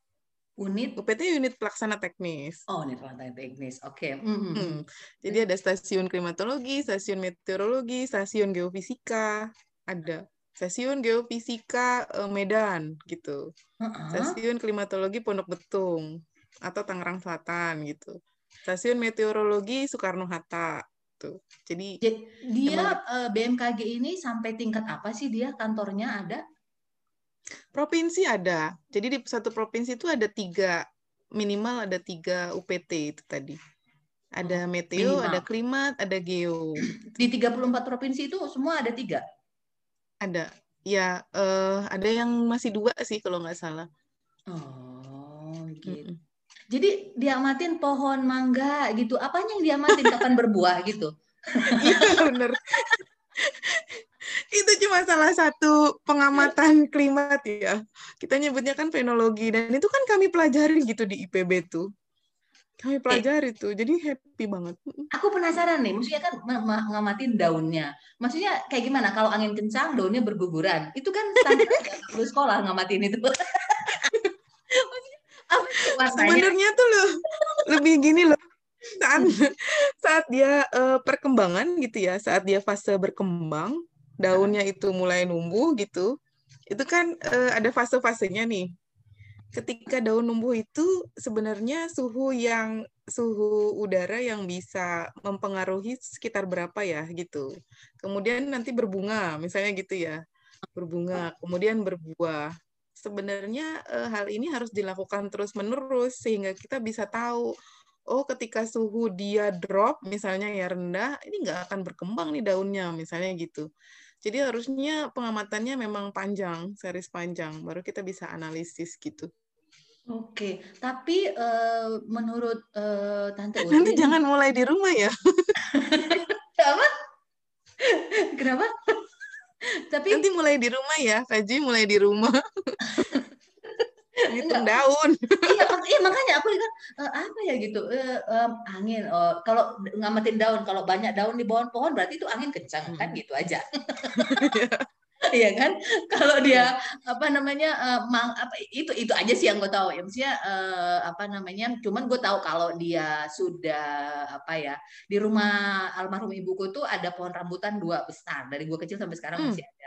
Unit UPT unit pelaksana teknis. Oh, unit pelaksana teknis. Oke. Okay. Mm -hmm. hmm. Jadi ada stasiun klimatologi, stasiun meteorologi, stasiun geofisika, ada stasiun geofisika uh, Medan gitu. Uh -huh. Stasiun klimatologi Pondok Betung atau Tangerang Selatan gitu. Stasiun meteorologi Soekarno Hatta gitu. Jadi dia emang, eh, BMKG ini sampai tingkat apa sih dia kantornya ada? Provinsi ada. Jadi di satu provinsi itu ada tiga minimal ada tiga UPT itu tadi. Ada oh, meteo, minimal. ada klimat, ada geo. Di 34 provinsi itu semua ada tiga? Ada. Ya, uh, ada yang masih dua sih kalau nggak salah. Oh, gitu. Mm -mm. Jadi diamatin pohon mangga gitu. Apanya yang diamatin kapan berbuah gitu? Iya bener. itu cuma salah satu pengamatan klimat ya. Kita nyebutnya kan fenologi dan itu kan kami pelajari gitu di IPB tuh. Kami pelajari eh, tuh, jadi happy banget. Aku penasaran nih, maksudnya kan ngamatin daunnya. Maksudnya kayak gimana? Kalau angin kencang, daunnya berguguran. Itu kan standar perlu sekolah ngamatin itu. Sebenarnya tuh loh lebih gini loh saat saat dia uh, perkembangan gitu ya, saat dia fase berkembang, daunnya itu mulai numbuh gitu. Itu kan uh, ada fase-fasenya nih. Ketika daun numbuh itu sebenarnya suhu yang suhu udara yang bisa mempengaruhi sekitar berapa ya gitu. Kemudian nanti berbunga, misalnya gitu ya. Berbunga, kemudian berbuah sebenarnya uh, hal ini harus dilakukan terus-menerus sehingga kita bisa tahu oh ketika suhu dia drop misalnya ya rendah ini nggak akan berkembang nih daunnya misalnya gitu jadi harusnya pengamatannya memang panjang series panjang baru kita bisa analisis gitu Oke, tapi uh, menurut uh, Tante Uti... Nanti jangan mulai di rumah ya. Apa? Kenapa? Tapi nanti mulai di rumah ya, Kaji mulai di rumah. Ngitung daun. iya, mak iya, makanya aku lihat uh, apa ya gitu uh, um, angin. Uh, kalau ngamatin daun, kalau banyak daun di bawah pohon berarti itu angin kencang kan hmm. gitu aja. Iya. Iya kan? Kalau dia apa namanya uh, mang, apa itu itu aja sih yang gue tahu ya. Maksudnya uh, apa namanya? Cuman gue tahu kalau dia sudah apa ya di rumah almarhum ibuku tuh ada pohon rambutan dua besar dari gue kecil sampai sekarang hmm. masih ada.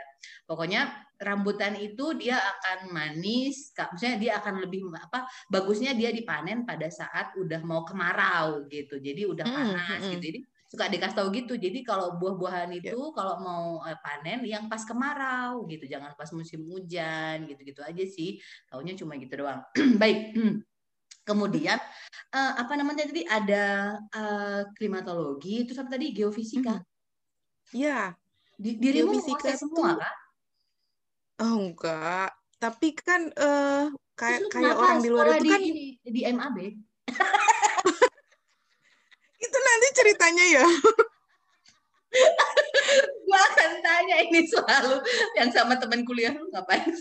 Pokoknya rambutan itu dia akan manis, maksudnya dia akan lebih apa? Bagusnya dia dipanen pada saat udah mau kemarau gitu. Jadi udah hmm, panas hmm. gitu. Jadi suka dikasih tahu gitu. Jadi kalau buah-buahan iya. itu yeah. kalau mau eh, panen yang pas kemarau gitu, jangan pas musim hujan gitu-gitu aja sih. Taunya cuma gitu doang. Baik. Kemudian uh, apa namanya tadi ada uh, klimatologi, itu apa tadi geofisika. Iya. Di, dirimu geofisika semua kan? Oh enggak. Tapi kan uh, kayak kayak orang di luar itu kan di, di MAB. itu nanti ceritanya ya. gua akan tanya ini selalu yang sama teman kuliah lu ngapain?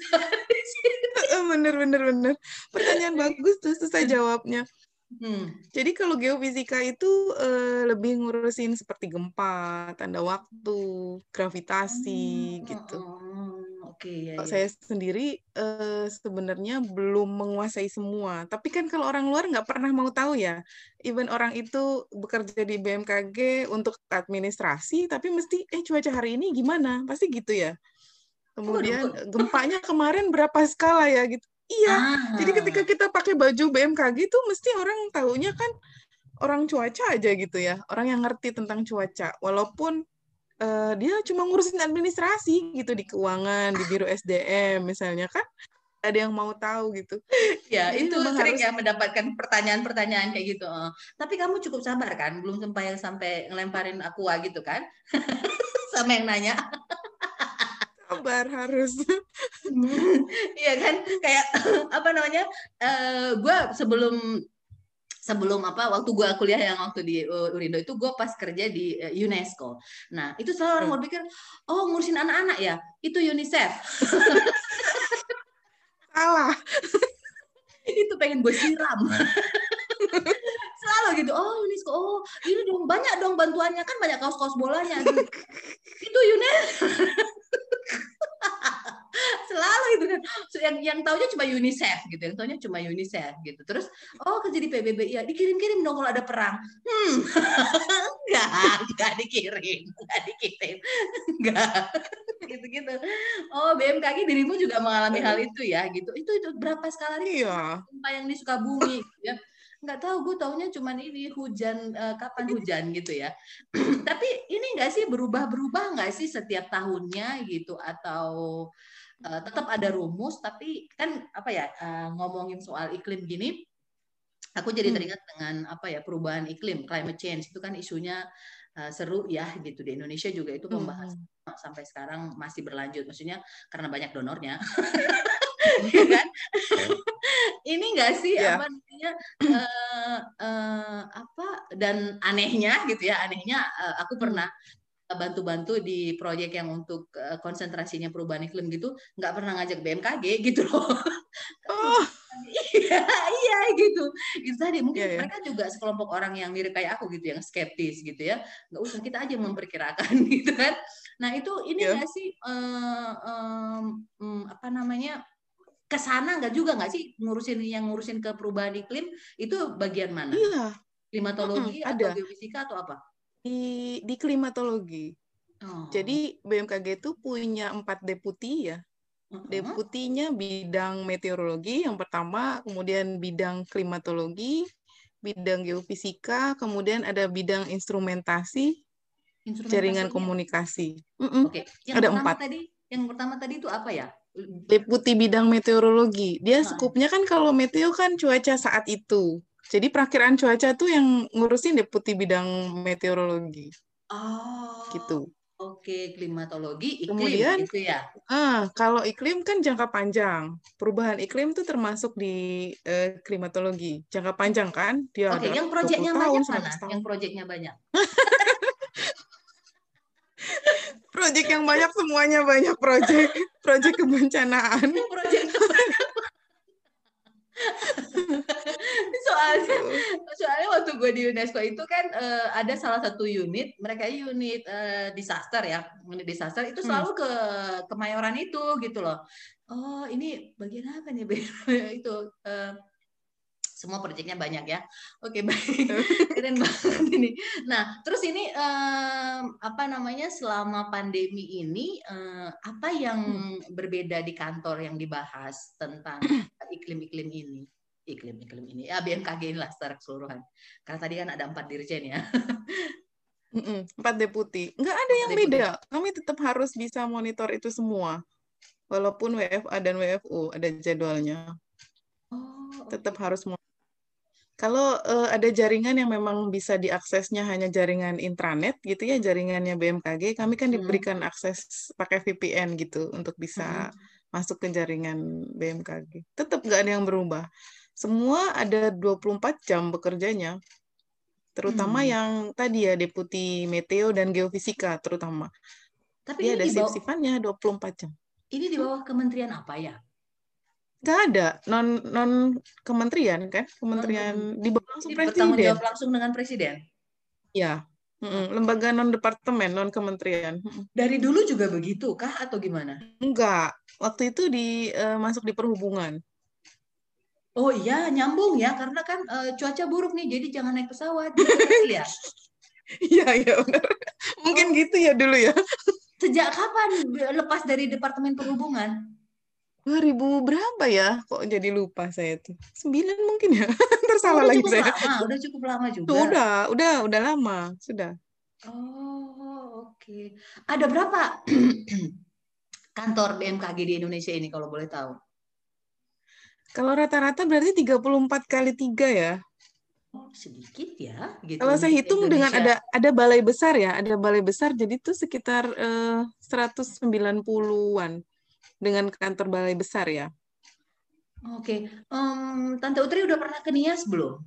bener bener bener. Pertanyaan bagus tuh susah jawabnya. Hmm. Jadi kalau geofisika itu uh, lebih ngurusin seperti gempa, tanda waktu, gravitasi hmm. gitu. Hmm. Oke, okay, ya, ya. Saya sendiri uh, sebenarnya belum menguasai semua. Tapi kan kalau orang luar nggak pernah mau tahu ya. Even orang itu bekerja di BMKG untuk administrasi, tapi mesti eh cuaca hari ini gimana? Pasti gitu ya. Kemudian oh, gempanya kemarin berapa skala ya gitu. Iya. Ah. Jadi ketika kita pakai baju BMKG itu mesti orang tahunya kan orang cuaca aja gitu ya, orang yang ngerti tentang cuaca. Walaupun uh, dia cuma ngurusin administrasi gitu di keuangan, di biro SDM misalnya kan ada yang mau tahu gitu. Ya, Jadi itu sering harus... ya mendapatkan pertanyaan-pertanyaan kayak gitu. Uh, tapi kamu cukup sabar kan? Belum sampai yang sampai ngelemparin aqua gitu kan? Sama yang nanya sabar harus. Iya kan? Kayak apa namanya uh, eh, gue sebelum sebelum apa waktu gue kuliah yang waktu di Urindo itu gue pas kerja di uh, UNESCO. Nah itu selalu orang hmm. berpikir oh ngurusin anak-anak ya? Itu UNICEF. Salah. Itu pengen gue siram gitu. Oh UNESCO. Oh ini dong. Banyak dong bantuannya. Kan banyak kaos-kaos bolanya. Itu UNESCO selalu itu kan. Yang yang taunya cuma UNICEF gitu. Yang taunya cuma UNICEF gitu. Terus oh kerja di PBB ya dikirim-kirim dong kalau ada perang. Hmm. Enggak enggak dikirim. Enggak dikirim. Enggak. Gitu-gitu. Oh BMKG dirimu juga mengalami hal itu ya gitu. Itu itu berapa sekali iya. yang di Sukabumi gitu ya nggak tahu gue taunya cuman ini hujan uh, kapan hujan gitu ya. Tapi ini nggak sih berubah berubah nggak sih setiap tahunnya gitu? Atau uh, tetap ada rumus tapi kan apa ya uh, ngomongin soal iklim gini aku jadi hmm. teringat dengan apa ya perubahan iklim climate change. Itu kan isunya uh, seru ya gitu. Di Indonesia juga itu membahas hmm. sampai sekarang masih berlanjut. Maksudnya karena banyak donornya ya kan ini enggak sih yeah. apa namanya uh, uh, apa dan anehnya gitu ya anehnya uh, aku hmm. pernah bantu-bantu di proyek yang untuk uh, konsentrasinya perubahan iklim gitu nggak pernah ngajak BMKG gitu loh oh. iya iya gitu itu tadi mungkin yeah, yeah. mereka juga sekelompok orang yang mirip kayak aku gitu yang skeptis gitu ya nggak usah kita aja memperkirakan gitu kan nah itu ini yeah. sih uh, um, apa namanya ke sana nggak juga nggak sih ngurusin yang ngurusin ke perubahan iklim itu bagian mana? Iya. Klimatologi mm -hmm, atau ada. geofisika atau apa? Di di klimatologi. Oh. Jadi BMKG itu punya empat deputi ya. Deputinya bidang meteorologi yang pertama, kemudian bidang klimatologi, bidang geofisika, kemudian ada bidang instrumentasi, jaringan komunikasi. Mm -mm. Oke, okay. ada empat. Tadi, yang pertama tadi itu apa ya? Deputi bidang meteorologi. Dia skupnya kan kalau meteo kan cuaca saat itu. Jadi perakiraan cuaca tuh yang ngurusin deputi bidang meteorologi. Oh. Gitu. Oke, klimatologi, iklim Kemudian, gitu ya. Ah, kalau iklim kan jangka panjang. Perubahan iklim tuh termasuk di eh, klimatologi. Jangka panjang kan? Dia Oke, yang proyeknya banyak mana? Yang proyeknya banyak. Proyek yang banyak semuanya banyak proyek. Proyek kebencanaan. Soalnya soalnya waktu gue di UNESCO itu kan uh, ada salah satu unit mereka unit uh, disaster ya unit disaster itu selalu hmm. ke kemayoran itu gitu loh oh ini bagian apa nih itu uh, semua proyeknya banyak ya. Oke baik, keren banget ini. Nah terus ini um, apa namanya selama pandemi ini um, apa yang hmm. berbeda di kantor yang dibahas tentang iklim-iklim ini? Iklim-iklim ini ya BMKG inilah secara keseluruhan. Karena tadi kan ada empat dirjen ya. Empat deputi. Nggak ada yang deputi. beda. Kami tetap harus bisa monitor itu semua. Walaupun WFA dan WFU ada jadwalnya. Oh, tetap harus kalau uh, ada jaringan yang memang bisa diaksesnya hanya jaringan intranet gitu ya, jaringannya BMKG, kami kan hmm. diberikan hmm. akses pakai VPN gitu untuk bisa hmm. masuk ke jaringan BMKG. Tetap nggak ada yang berubah. Semua ada 24 jam bekerjanya. Terutama hmm. yang tadi ya deputi meteo dan geofisika terutama. Tapi Dia ada shift-shiftannya 24 jam. Ini di bawah kementerian apa ya? Gak ada non non kementerian kan? Kementerian di bawah langsung presiden. Bertanggung jawab langsung dengan presiden. Ya, lembaga non departemen non kementerian. Dari dulu juga begitu kah atau gimana? Enggak, waktu itu di uh, masuk di perhubungan. Oh iya, nyambung ya karena kan uh, cuaca buruk nih, jadi jangan naik pesawat. ya. Iya, iya benar. Mungkin oh. gitu ya dulu ya. Sejak kapan lepas dari Departemen Perhubungan? 2000 berapa ya? Kok jadi lupa saya tuh. Sembilan mungkin ya. Tersalah oh, lagi saya. Lama, udah cukup lama juga. Tuh, udah, udah, udah lama, sudah. Oh, oke. Okay. Ada berapa kantor BMKG di Indonesia ini kalau boleh tahu? Kalau rata-rata berarti 34 kali tiga ya. Oh, sedikit ya. Gitu. Kalau saya hitung Indonesia. dengan ada ada balai besar ya, ada balai besar jadi itu sekitar eh, 190-an dengan kantor balai besar ya. Oke, um, Tante Utri udah pernah ke Nias belum?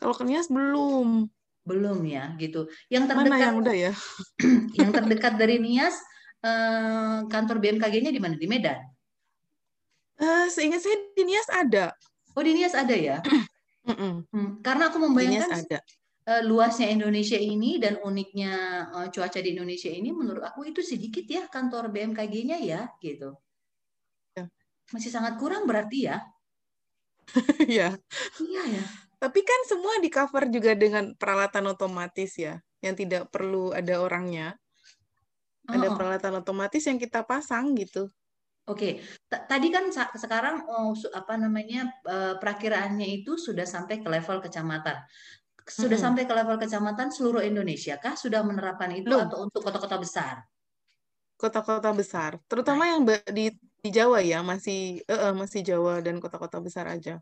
Kalau ke Nias belum. Belum ya, gitu. Yang terdekat mana yang udah ya? yang terdekat dari Nias, uh, kantor BMKG-nya di mana? Di Medan? Uh, seingat saya di Nias ada. Oh di Nias ada ya? hmm, karena aku membayangkan ada. Uh, luasnya Indonesia ini dan uniknya uh, cuaca di Indonesia ini, menurut aku itu sedikit ya kantor BMKG-nya ya, gitu. Ya. Masih sangat kurang berarti ya? Iya. Iya ya. Tapi kan semua di cover juga dengan peralatan otomatis ya, yang tidak perlu ada orangnya. Ada oh. peralatan otomatis yang kita pasang gitu. Oke, tadi kan sekarang oh, apa namanya uh, perakiraannya itu sudah sampai ke level kecamatan. Sudah hmm. sampai ke level kecamatan seluruh Indonesia kah sudah menerapkan itu Loh. atau untuk kota-kota besar? Kota-kota besar, terutama nah. yang di di Jawa ya, masih uh, masih Jawa dan kota-kota besar aja.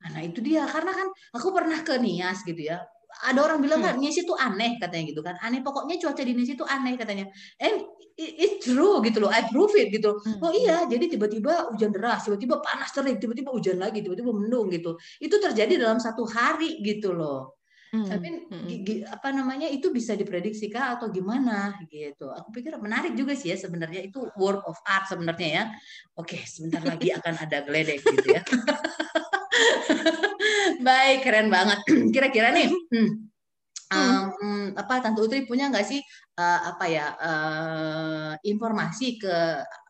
Nah, itu dia karena kan aku pernah ke Nias gitu ya ada orang bilang kan hmm. Nias itu aneh katanya gitu kan aneh pokoknya cuaca di Nias itu aneh katanya and it's true gitu loh I prove it gitu hmm. oh iya jadi tiba-tiba hujan deras tiba-tiba panas terik tiba-tiba hujan lagi tiba-tiba mendung gitu itu terjadi dalam satu hari gitu loh Hmm. Tapi hmm. apa namanya itu bisa diprediksi kah atau gimana gitu. Aku pikir menarik juga sih ya sebenarnya itu work of art sebenarnya ya. Oke, sebentar lagi akan ada geledek gitu ya. Baik, keren banget. Kira-kira nih, hmm, um, apa Tante Utri punya nggak sih uh, apa ya uh, informasi ke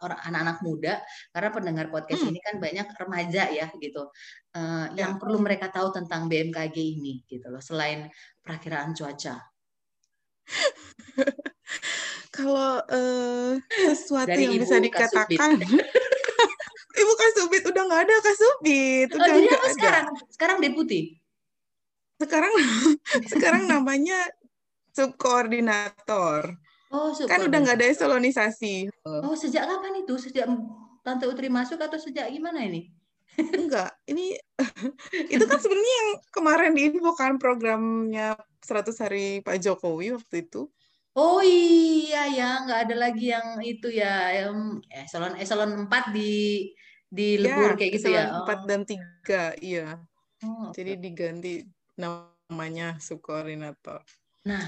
orang anak-anak muda karena pendengar podcast hmm. ini kan banyak remaja ya gitu uh, ya. yang perlu mereka tahu tentang BMKG ini gitu loh selain perakiraan cuaca. Kalau uh, sesuatu Dari yang bisa dikatakan Ibu Kasubit udah nggak ada Kasubit. Oh, udah oh, jadi apa ada. sekarang? Sekarang deputi. Sekarang sekarang namanya subkoordinator. Oh, kan udah nggak ada esolonisasi. Oh, sejak kapan itu? Sejak Tante Utri masuk atau sejak gimana ini? Enggak, ini itu kan sebenarnya yang kemarin diinfokan programnya 100 hari Pak Jokowi waktu itu. Oh iya ya, nggak ada lagi yang itu ya, yang eselon eselon 4 di di iya, lebur ya, kayak gitu ya. Empat oh. dan tiga, iya. Oh, okay. Jadi diganti namanya subkoordinator. Nah,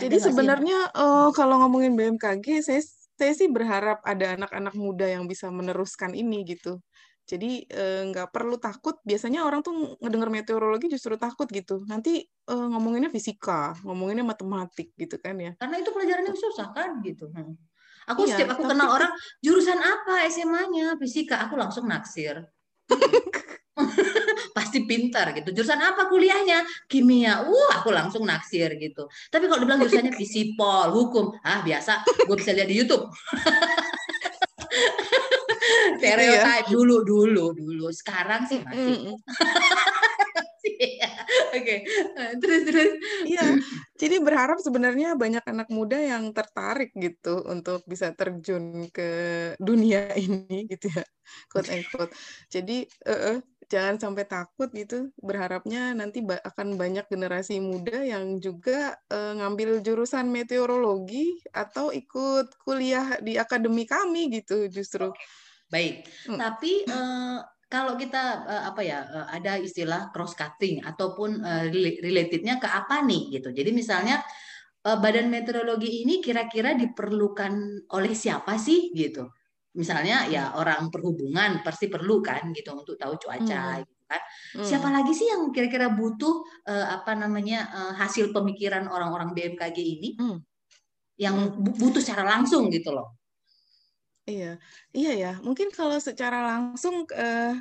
jadi sebenarnya uh, kalau ngomongin BMKG, saya saya sih berharap ada anak-anak muda yang bisa meneruskan ini gitu. Jadi eh, nggak perlu takut. Biasanya orang tuh ngedenger meteorologi justru takut gitu. Nanti uh, ngomonginnya fisika, ngomonginnya matematik gitu kan ya. Karena itu pelajarannya susah kan gitu. Hmm. Aku iya, setiap aku tapi... kenal orang jurusan apa SMA-nya fisika, aku langsung naksir. Pasti pintar gitu. Jurusan apa kuliahnya? Kimia. Uh, aku langsung naksir gitu. Tapi kalau dibilang jurusannya fisipol, hukum, ah biasa, gue bisa lihat di YouTube. Stereotype gitu ya? dulu dulu dulu. Sekarang sih masih. Oke, eh, terus terus. Iya, jadi berharap sebenarnya banyak anak muda yang tertarik gitu untuk bisa terjun ke dunia ini gitu ya, quote and quote. Jadi uh, jangan sampai takut gitu. Berharapnya nanti ba akan banyak generasi muda yang juga uh, ngambil jurusan meteorologi atau ikut kuliah di akademi kami gitu justru. Baik, hmm. tapi uh, kalau kita uh, apa ya uh, ada istilah cross cutting ataupun uh, relatednya ke apa nih gitu. Jadi misalnya badan meteorologi ini kira-kira diperlukan oleh siapa sih gitu. Misalnya ya hmm. orang perhubungan pasti perlu kan gitu untuk tahu cuaca hmm. gitu kan. Hmm. Siapa lagi sih yang kira-kira butuh uh, apa namanya uh, hasil pemikiran orang-orang BMKG ini? Hmm. Yang butuh secara langsung gitu loh. Iya, iya ya. Mungkin kalau secara langsung uh,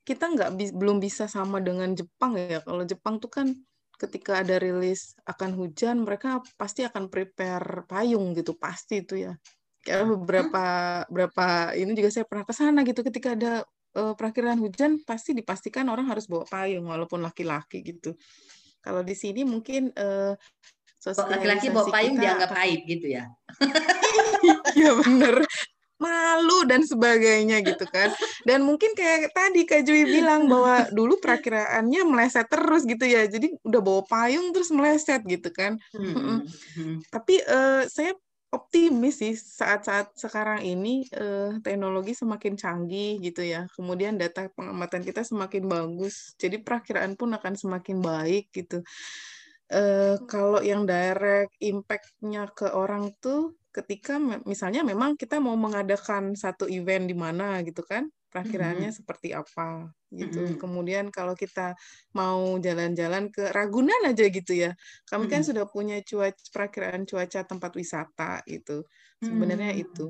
kita nggak bi belum bisa sama dengan Jepang ya. Kalau Jepang tuh kan ketika ada rilis akan hujan, mereka pasti akan prepare payung gitu, pasti itu ya. Kayak beberapa beberapa ini juga saya pernah ke sana gitu ketika ada uh, perakhiran hujan pasti dipastikan orang harus bawa payung walaupun laki-laki gitu. Kalau di sini mungkin uh, laki-laki bawa payung dianggap aib gitu ya. Iya benar malu dan sebagainya gitu kan. Dan mungkin kayak tadi Kak Jui bilang bahwa dulu perakiraannya meleset terus gitu ya. Jadi udah bawa payung terus meleset gitu kan. Hmm. Hmm. Tapi uh, saya optimis sih saat-saat sekarang ini uh, teknologi semakin canggih gitu ya. Kemudian data pengamatan kita semakin bagus. Jadi perakiraan pun akan semakin baik gitu. Uh, kalau yang direct impact-nya ke orang tuh ketika misalnya memang kita mau mengadakan satu event di mana gitu kan perakiraannya mm -hmm. seperti apa gitu. Mm -hmm. Kemudian kalau kita mau jalan-jalan ke Ragunan aja gitu ya. Kami mm -hmm. kan sudah punya cuaca perakiraan cuaca tempat wisata gitu. Sebenarnya mm -hmm. itu.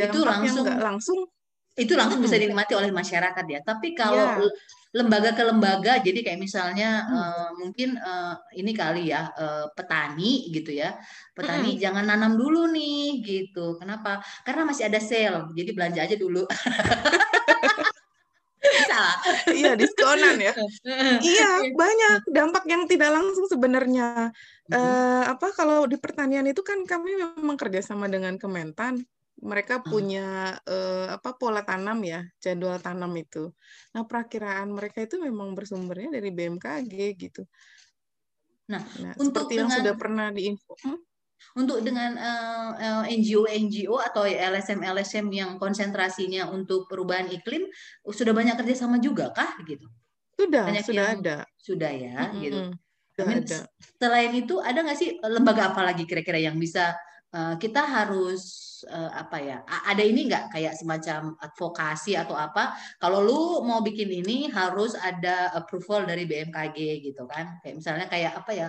Dan itu langsung nggak langsung itu langsung bisa dinikmati oleh masyarakat ya. Tapi kalau yeah. Lembaga ke lembaga, jadi kayak misalnya hmm. uh, mungkin uh, ini kali ya uh, petani gitu ya, petani hmm. jangan nanam dulu nih gitu. Kenapa? Karena masih ada sale, jadi belanja aja dulu. Salah. iya diskonan ya. iya banyak dampak yang tidak langsung sebenarnya. Mm -hmm. uh, apa kalau di pertanian itu kan kami memang kerjasama dengan Kementan mereka punya uh, apa pola tanam ya, jadwal tanam itu. Nah, perakiraan mereka itu memang bersumbernya dari BMKG gitu. Nah, nah untuk seperti dengan, yang sudah pernah diinfo. Hmm? Untuk dengan uh, eh, NGO-NGO atau LSM-LSM yang konsentrasinya untuk perubahan iklim sudah banyak kerjasama juga kah gitu? Sudah, banyak sudah yang, ada. Sudah ya, mm -hmm. gitu. Sudah ada. Selain itu ada nggak sih lembaga apa lagi kira-kira yang bisa kita harus uh, apa ya ada ini nggak kayak semacam advokasi atau apa? Kalau lu mau bikin ini harus ada approval dari BMKG gitu kan. Kayak misalnya kayak apa ya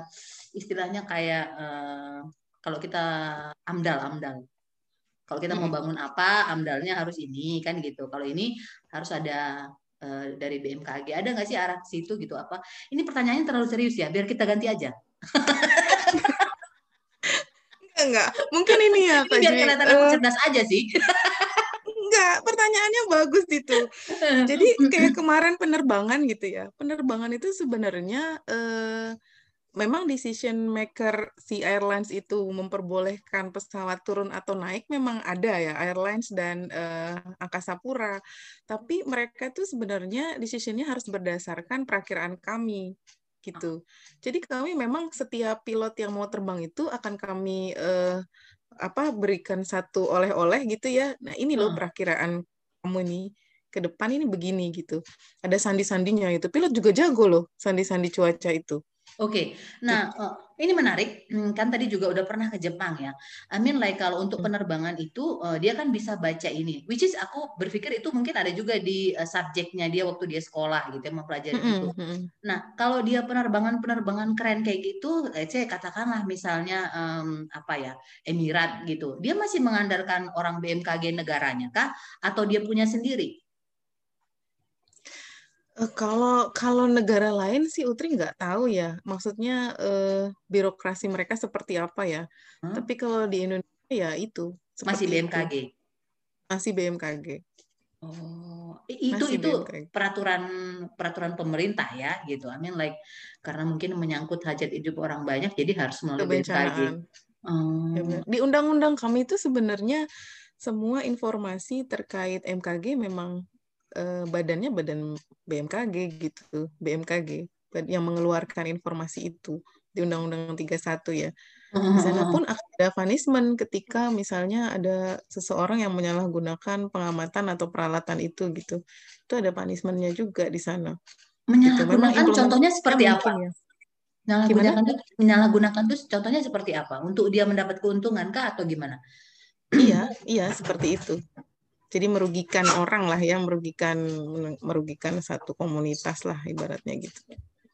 istilahnya kayak uh, kalau kita amdal amdal. Kalau kita mau bangun apa amdalnya harus ini kan gitu. Kalau ini harus ada uh, dari BMKG ada nggak sih arah situ gitu apa? Ini pertanyaannya terlalu serius ya biar kita ganti aja enggak. Mungkin ini ya, Pak Biar kelihatan aku uh, cerdas aja sih. enggak, pertanyaannya bagus itu. Jadi kayak kemarin penerbangan gitu ya. Penerbangan itu sebenarnya uh, memang decision maker si airlines itu memperbolehkan pesawat turun atau naik memang ada ya airlines dan uh, angkasa pura tapi mereka itu sebenarnya decisionnya harus berdasarkan perakiraan kami gitu. Jadi kami memang setiap pilot yang mau terbang itu akan kami uh, apa berikan satu oleh-oleh gitu ya. Nah ini loh perakiraan kamu ini ke depan ini begini gitu. Ada sandi-sandinya itu. Pilot juga jago loh sandi-sandi cuaca itu. Oke, nah uh, ini menarik hmm, kan tadi juga udah pernah ke Jepang ya. I mean like kalau untuk hmm. penerbangan itu uh, dia kan bisa baca ini, which is aku berpikir itu mungkin ada juga di uh, subjeknya dia waktu dia sekolah gitu ya mempelajari mm -hmm. itu. Nah kalau dia penerbangan-penerbangan keren kayak gitu, saya katakanlah misalnya um, apa ya Emirat gitu, dia masih mengandalkan orang BMKG negaranya kah atau dia punya sendiri? Eh, kalau kalau negara lain sih Utri nggak tahu ya, maksudnya uh, birokrasi mereka seperti apa ya. Hmm? Tapi kalau di Indonesia ya itu masih BMKG. Itu. Masih BMKG. Oh, itu masih itu BMKG. peraturan peraturan pemerintah ya gitu. I mean like karena mungkin menyangkut hajat hidup orang banyak jadi harus melalui BMKG. Oh. Di undang-undang kami itu sebenarnya semua informasi terkait MKG memang uh, badannya badan BMKG gitu, BMKG yang mengeluarkan informasi itu di Undang-Undang 31 ya. Di sana pun ada punishment ketika misalnya ada seseorang yang menyalahgunakan pengamatan atau peralatan itu gitu. Itu ada punishmentnya juga di sana. Menyalahgunakan gitu. contohnya seperti apa? Ya. Menyalahgunakan itu, menyalahgunakan itu contohnya seperti apa? Untuk dia mendapat keuntungan kah atau gimana? iya, iya seperti itu. Jadi merugikan orang lah ya, merugikan merugikan satu komunitas lah ibaratnya gitu.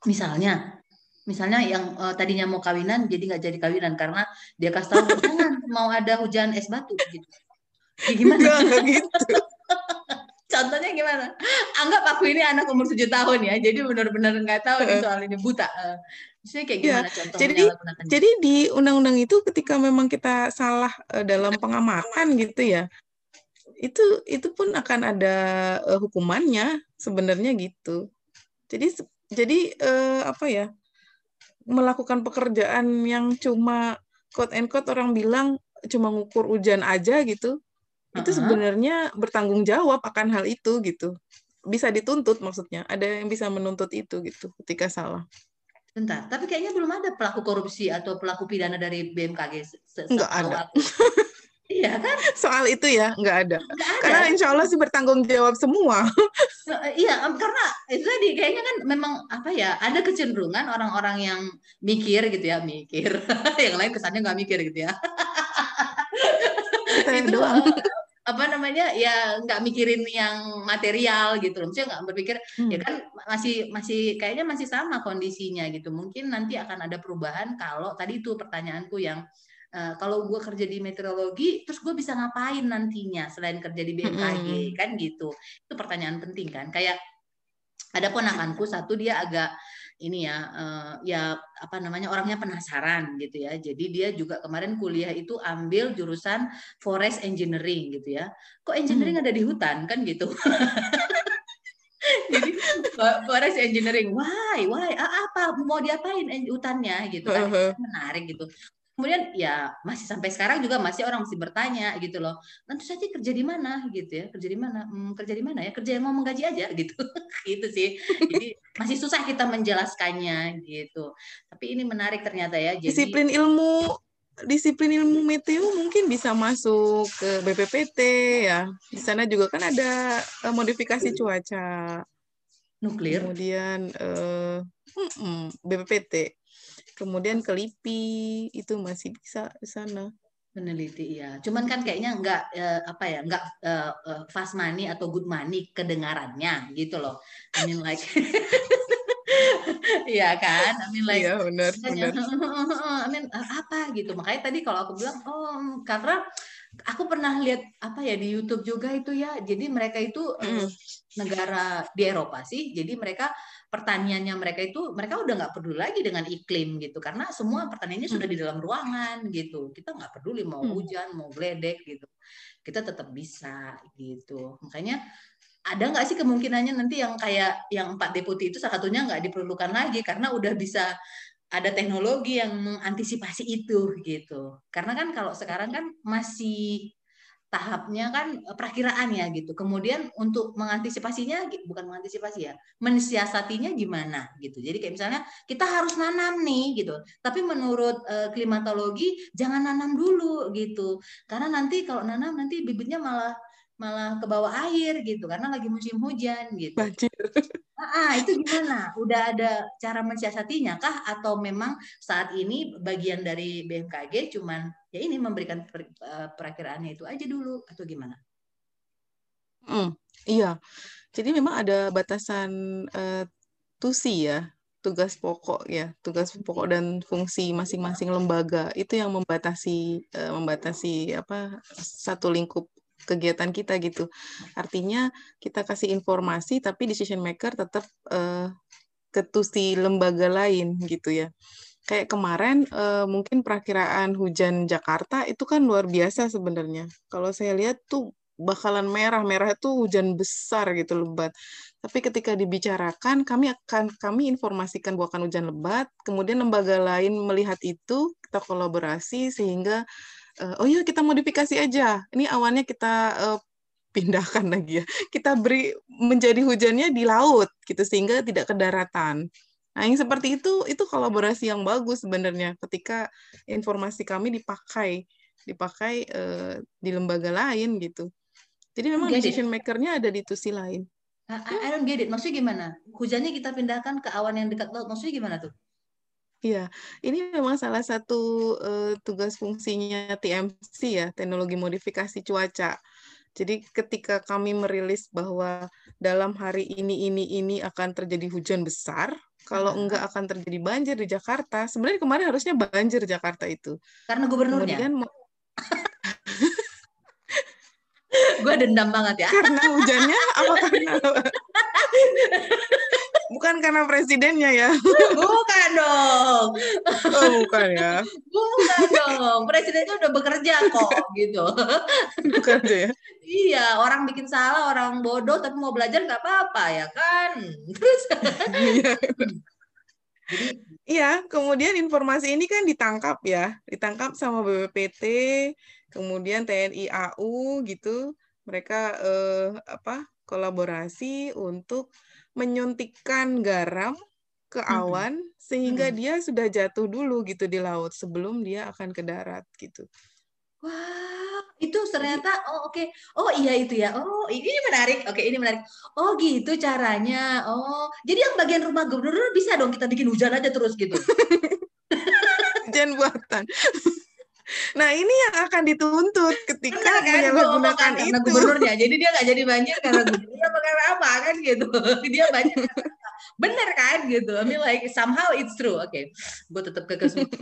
Misalnya, misalnya yang uh, tadinya mau kawinan jadi nggak jadi kawinan karena dia kasih tahu jangan mau ada hujan es batu gitu. Ya, gimana? Enggak, gitu. Contohnya gimana? Anggap aku ini anak umur tujuh tahun ya, jadi benar-benar nggak tahu nih soal ini buta. Maksudnya kayak gimana ya, contohnya? Jadi, jadi di undang-undang itu ketika memang kita salah uh, dalam pengamatan gitu ya, itu itu pun akan ada uh, hukumannya sebenarnya gitu. Jadi jadi uh, apa ya? melakukan pekerjaan yang cuma quote and quote orang bilang cuma ngukur hujan aja gitu itu sebenarnya bertanggung jawab akan hal itu gitu bisa dituntut maksudnya ada yang bisa menuntut itu gitu ketika salah Bentar, tapi kayaknya belum ada pelaku korupsi atau pelaku pidana dari BMKG. Enggak ada. Iya kan? Soal itu ya nggak ada. Nggak ada. Karena insya Allah sih bertanggung jawab semua. iya, karena itu tadi kayaknya kan memang apa ya ada kecenderungan orang-orang yang mikir gitu ya mikir, yang lain kesannya nggak mikir gitu ya. itu doang apa namanya ya nggak mikirin yang material gitu loh, maksudnya nggak berpikir hmm. ya kan masih masih kayaknya masih sama kondisinya gitu. Mungkin nanti akan ada perubahan kalau tadi itu pertanyaanku yang uh, kalau gue kerja di meteorologi, terus gue bisa ngapain nantinya selain kerja di BMKG hmm. kan gitu. Itu pertanyaan penting kan. Kayak ada ponakanku satu dia agak ini ya uh, ya apa namanya orangnya penasaran gitu ya. Jadi dia juga kemarin kuliah itu ambil jurusan forest engineering gitu ya. Kok engineering hmm. ada di hutan kan gitu. Jadi forest engineering, why, why, apa mau diapain hutannya gitu kan, menarik gitu kemudian ya masih sampai sekarang juga masih orang masih bertanya gitu loh nanti saja kerja di mana? Gitu ya kerja di mana? Hmm, kerja di mana ya? Kerja yang mau menggaji aja. Gitu gitu sih. Jadi masih susah kita menjelaskannya gitu. Tapi ini menarik ternyata ya jadi, disiplin ilmu disiplin ilmu meteo mungkin bisa masuk ke BPPT ya. Di sana juga kan ada eh, modifikasi cuaca. Nuklir. Kemudian uh, BPPT kemudian ke LIPI itu masih bisa di sana. Peneliti ya cuman kan kayaknya nggak uh, apa ya nggak uh, uh, fast money atau good money kedengarannya gitu loh. I mean like Iya kan, I mean like, iya benar, benar. I mean apa gitu, makanya tadi kalau aku bilang, oh karena aku pernah lihat apa ya di YouTube juga itu ya, jadi mereka itu mm. negara di Eropa sih, jadi mereka pertaniannya mereka itu mereka udah nggak peduli lagi dengan iklim gitu. Karena semua pertaniannya sudah di dalam ruangan gitu. Kita nggak peduli mau hmm. hujan mau geledek gitu. Kita tetap bisa gitu. Makanya ada nggak sih kemungkinannya nanti yang kayak yang empat deputi itu salah satunya nggak diperlukan lagi karena udah bisa ada teknologi yang mengantisipasi itu gitu. Karena kan kalau sekarang kan masih tahapnya kan eh, perakiraan ya gitu. Kemudian untuk mengantisipasinya bukan mengantisipasi ya, mensiasatinya gimana gitu. Jadi kayak misalnya kita harus nanam nih gitu. Tapi menurut uh, klimatologi jangan nanam dulu gitu. Karena nanti kalau nanam nanti bibitnya malah malah ke bawah air gitu karena lagi musim hujan gitu. Banjir. Ah, itu gimana? Udah ada cara mensiasatinya kah atau memang saat ini bagian dari BMKG cuman ya ini memberikan per, uh, perakiraannya itu aja dulu atau gimana? Hmm, iya. Jadi memang ada batasan uh, tusi ya, tugas pokok ya, tugas pokok dan fungsi masing-masing lembaga itu yang membatasi uh, membatasi apa satu lingkup kegiatan kita gitu. Artinya kita kasih informasi tapi decision maker tetap uh, ketusi lembaga lain gitu ya. Kayak kemarin uh, mungkin perakiraan hujan Jakarta itu kan luar biasa sebenarnya. Kalau saya lihat tuh bakalan merah merah itu hujan besar gitu lebat tapi ketika dibicarakan kami akan kami informasikan akan hujan lebat kemudian lembaga lain melihat itu kita kolaborasi sehingga uh, oh iya kita modifikasi aja. Ini awannya kita uh, pindahkan lagi ya. Kita beri menjadi hujannya di laut gitu sehingga tidak ke daratan. Nah, yang seperti itu itu kolaborasi yang bagus sebenarnya ketika informasi kami dipakai dipakai uh, di lembaga lain gitu. Jadi memang decision maker-nya ada di tusi lain. I, I don't get it. Maksudnya gimana? Hujannya kita pindahkan ke awan yang dekat laut. Maksudnya gimana tuh? Iya, ini memang salah satu uh, tugas fungsinya TMC ya, teknologi modifikasi cuaca. Jadi ketika kami merilis bahwa dalam hari ini ini ini akan terjadi hujan besar, kalau enggak akan terjadi banjir di Jakarta, sebenarnya kemarin harusnya banjir Jakarta itu. Karena gubernurnya. Kemudian gue dendam banget ya. Karena hujannya apa karena Bukan karena presidennya ya. Bukan dong. Oh, bukan ya. Bukan dong. Presidennya udah bekerja kok gitu. Bukan ya. Iya, orang bikin salah, orang bodoh tapi mau belajar nggak apa-apa ya kan. Terus Iya. Iya, kemudian informasi ini kan ditangkap ya, ditangkap sama BPPT, kemudian TNI AU gitu. Mereka eh, apa kolaborasi untuk menyuntikkan garam ke awan hmm. sehingga hmm. dia sudah jatuh dulu gitu di laut sebelum dia akan ke darat gitu. Wah, itu ternyata oh oke. Okay. Oh iya itu ya. Oh, ini menarik. Oke, ini menarik. Oh, gitu caranya. Oh, jadi yang bagian rumah gubernur bisa dong kita bikin hujan aja terus gitu. hujan buatan. Nah ini yang akan dituntut ketika kan, menyalahgunakan kan, itu. Karena gubernurnya, jadi dia nggak jadi banjir karena gubernurnya karena apa kan gitu. Dia banjir bener kan gitu. I mean like somehow it's true. Oke, okay. gue tetap ke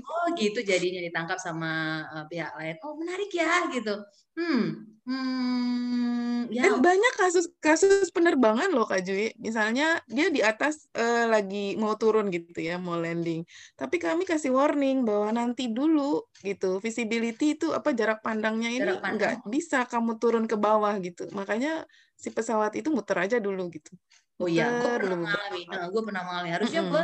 Oh gitu jadinya ditangkap sama uh, pihak lain. Oh menarik ya gitu. Hmm, Hmm, ya. Dan banyak kasus-kasus penerbangan loh Kak Jui. Misalnya dia di atas uh, lagi mau turun gitu ya, mau landing. Tapi kami kasih warning bahwa nanti dulu gitu, visibility itu apa jarak pandangnya ini jarak pandang. nggak bisa kamu turun ke bawah gitu. Makanya si pesawat itu muter aja dulu gitu. Oh iya, gue pernah mengalami. Nah, gue pernah mengalami. Harusnya mm -hmm. gue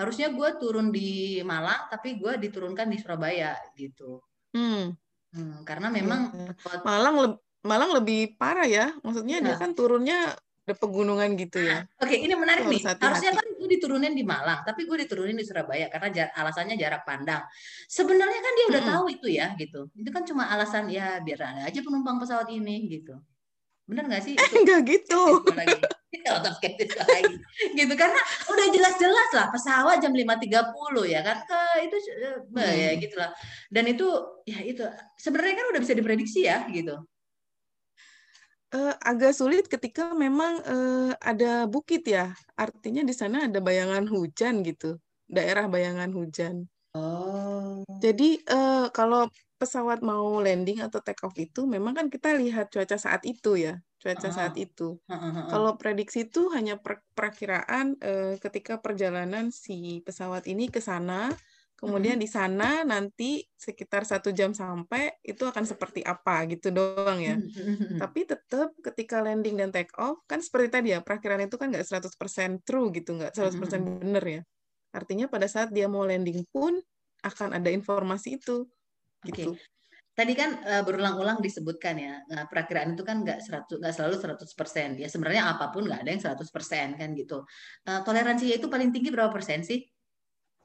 harusnya gue turun di Malang, tapi gue diturunkan di Surabaya gitu. Hmm. Hmm, karena iya, memang ya. Malang le Malang lebih parah ya. Maksudnya ya. dia kan turunnya ada pegunungan gitu ya. Nah, Oke, ini menarik nih. Hati -hati. Harusnya kan gue diturunin di Malang, tapi gue diturunin di Surabaya karena jar alasannya jarak pandang. Sebenarnya kan dia udah -hmm. tahu itu ya, gitu. Itu kan cuma alasan ya biar ada aja penumpang pesawat ini gitu. Bener nggak sih? Eh, enggak gitu. Skeptis lagi. gitu karena udah jelas-jelas lah pesawat jam 5.30 ya kan ke itu eh, hmm. ya gitulah. Dan itu ya itu sebenarnya kan udah bisa diprediksi ya gitu. Uh, agak sulit ketika memang uh, ada bukit ya. Artinya di sana ada bayangan hujan gitu. Daerah bayangan hujan. Oh. Jadi uh, kalau pesawat mau landing atau take off itu memang kan kita lihat cuaca saat itu ya cuaca uh, saat itu. Uh, uh, uh. Kalau prediksi itu hanya per perakiraan uh, ketika perjalanan si pesawat ini ke sana, kemudian uh, di sana nanti sekitar satu jam sampai itu akan seperti apa gitu doang ya. Tapi tetap ketika landing dan take off kan seperti tadi ya perakiraan itu kan nggak 100% true gitu, nggak 100% benar ya. Artinya pada saat dia mau landing pun akan ada informasi itu gitu. Okay. Tadi kan uh, berulang-ulang disebutkan ya, nah, perakiraan itu kan nggak nggak selalu 100%. Ya sebenarnya apa pun nggak ada yang 100% kan gitu. Uh, toleransinya itu paling tinggi berapa persen sih?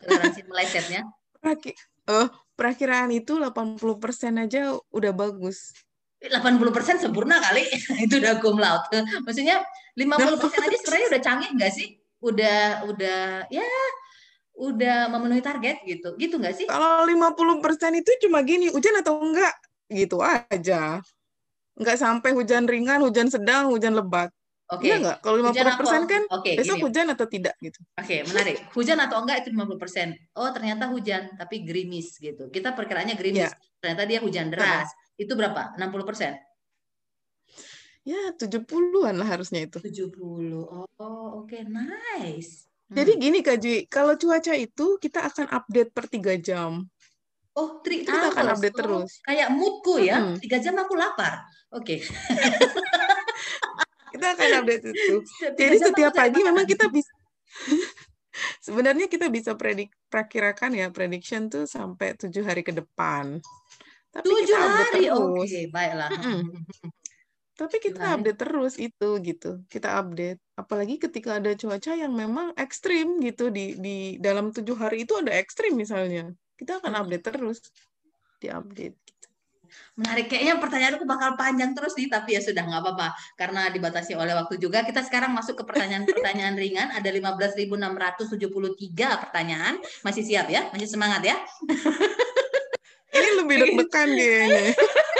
Toleransi melesetnya? oh, perakiraan itu 80% aja udah bagus. 80% sempurna kali. itu udah cum laude. Maksudnya 50% aja sebenarnya udah canggih nggak sih? Udah udah ya udah memenuhi target gitu. Gitu nggak sih? Kalau 50% itu cuma gini, hujan atau enggak? Gitu aja. Enggak sampai hujan ringan, hujan sedang, hujan lebat. Oke. Okay. Iya enggak? Kalau 50% persen kan okay, besok gini. hujan atau tidak gitu. Oke, okay, menarik. Hujan atau enggak itu 50%. Oh, ternyata hujan tapi gerimis gitu. Kita perkiraannya gerimis. Yeah. Ternyata dia hujan deras. Nah. Itu berapa? 60%? Ya, 70-an lah harusnya itu. 70. Oh, oke, okay. nice. Jadi hmm. gini Kak Jui, kalau cuaca itu kita akan update per tiga jam. Oh, tri kita akan update oh, terus. Kayak moodku ya, hmm. tiga jam aku lapar. Oke. Okay. kita akan update itu. Jadi setiap pagi memang kita bisa sebenarnya kita bisa predik perakirakan ya prediction tuh sampai tujuh hari ke depan. Tapi tujuh hari, oke, okay, baiklah. Tapi kita update terus itu gitu. Kita update. Apalagi ketika ada cuaca yang memang ekstrim gitu di di dalam tujuh hari itu ada ekstrim misalnya. Kita akan update terus. Di update. Gitu. Menarik. Kayaknya pertanyaanku bakal panjang terus nih, tapi ya sudah nggak apa-apa. Karena dibatasi oleh waktu juga. Kita sekarang masuk ke pertanyaan-pertanyaan ringan. Ada 15.673 pertanyaan. Masih siap ya? Masih semangat ya? Ini lebih deg-degan kayaknya.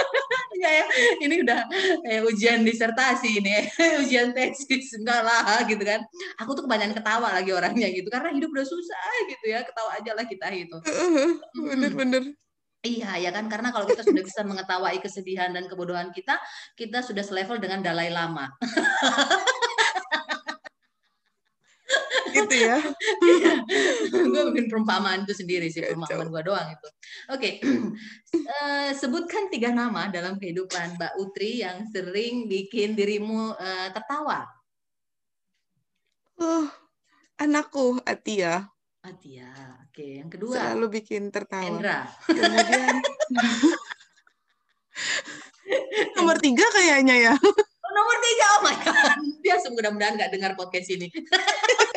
ya, ya. Ini udah eh, ujian disertasi ini, ujian tesis enggak lah gitu kan. Aku tuh kebanyakan ketawa lagi orangnya gitu karena hidup udah susah gitu ya. Ketawa aja lah kita itu. Bener-bener. Iya, ya kan karena kalau kita sudah bisa mengetahui kesedihan dan kebodohan kita, kita sudah selevel dengan Dalai Lama. gitu ya. Iya. gue bikin perumpamaan itu sendiri sih, perumpamaan gue doang itu. Oke, okay. uh, sebutkan tiga nama dalam kehidupan Mbak Utri yang sering bikin dirimu uh, tertawa. Oh, anakku Atia. Atia. Oke, yang kedua. Selalu bikin tertawa. Endra. Kemudian nomor tiga kayaknya ya. Oh, nomor tiga, oh my god. Dia mudah-mudahan nggak dengar podcast ini.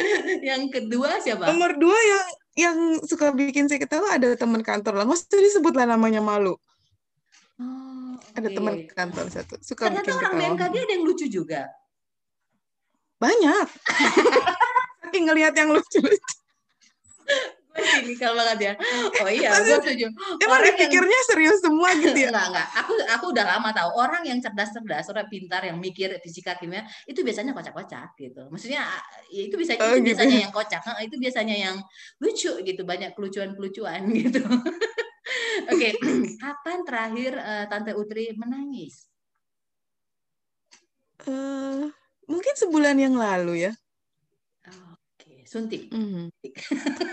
yang kedua siapa? Nomor dua yang yang suka bikin saya ketawa ada teman kantor lah. Maksudnya disebutlah namanya malu. Oh, okay. Ada teman kantor satu suka Ternyata bikin orang ketawa. BMKG ada yang lucu juga. Banyak. Saking ngelihat yang lucu-lucu. sinikal banget ya. Oh iya, gue setuju. Emang Orang dipikirnya yang... serius semua gitu ya? enggak, enggak. Aku aku udah lama tahu orang yang cerdas-cerdas, orang pintar yang mikir fisika kimia itu biasanya kocak-kocak gitu. Maksudnya ya itu bisa Oh, itu gitu. biasanya yang kocak, Nah, itu biasanya yang lucu gitu, banyak kelucuan-kelucuan gitu. Oke, kapan terakhir eh, Tante Utri menangis? Eh, mungkin sebulan yang lalu ya. Suntik. Mhm.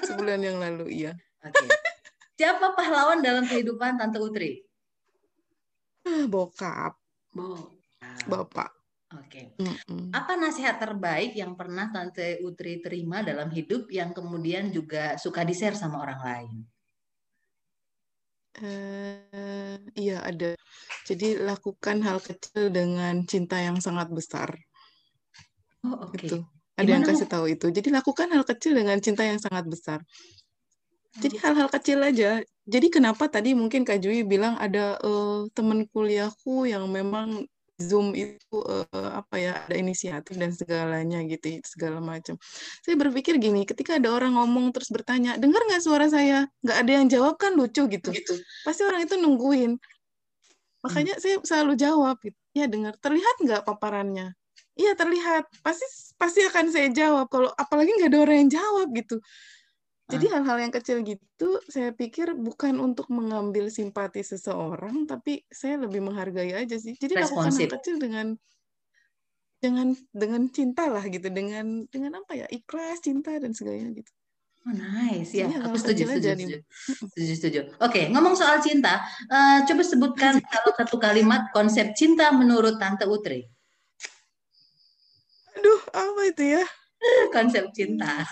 Sebulan yang lalu, iya. Oke. Siapa pahlawan dalam kehidupan Tante Utri? Ah, bokap, Bo. bapak. Oke. Mm-mm. Apa nasihat terbaik yang pernah Tante Utri terima dalam hidup yang kemudian juga suka di-share sama orang lain? Eh, iya ada. Jadi lakukan hal kecil dengan cinta yang sangat besar. Oh, oke. Gitu. Ada yang kasih tahu itu. Jadi lakukan hal kecil dengan cinta yang sangat besar. Jadi Oh. hal-hal kecil aja. Jadi kenapa tadi mungkin Kak Jui bilang ada eh, teman kuliahku yang memang Zoom itu eh, apa ya ada inisiatif dan segalanya gitu segala macam. Saya berpikir gini, ketika ada orang ngomong terus bertanya, dengar nggak suara saya? Nggak ada yang jawab kan lucu gitu. Pasti orang itu nungguin. Makanya saya selalu jawab gitu. Ya dengar. Terlihat nggak paparannya? Iya terlihat. Pasti pasti akan saya jawab. Kalau apalagi nggak ada orang yang jawab gitu. Jadi hal-hal yang kecil gitu, saya pikir bukan untuk mengambil simpati seseorang, tapi saya lebih menghargai aja sih. Jadi lakukan hal kecil dengan dengan dengan cinta lah gitu, dengan dengan apa ya ikhlas, cinta dan segalanya gitu. Oh, nice ya. Aku setuju, setuju, setuju. Setuju, setuju. Oke, ngomong soal cinta, eh, coba sebutkan kalau satu kalimat konsep cinta menurut Tante Utri. Apa itu ya? Konsep cinta.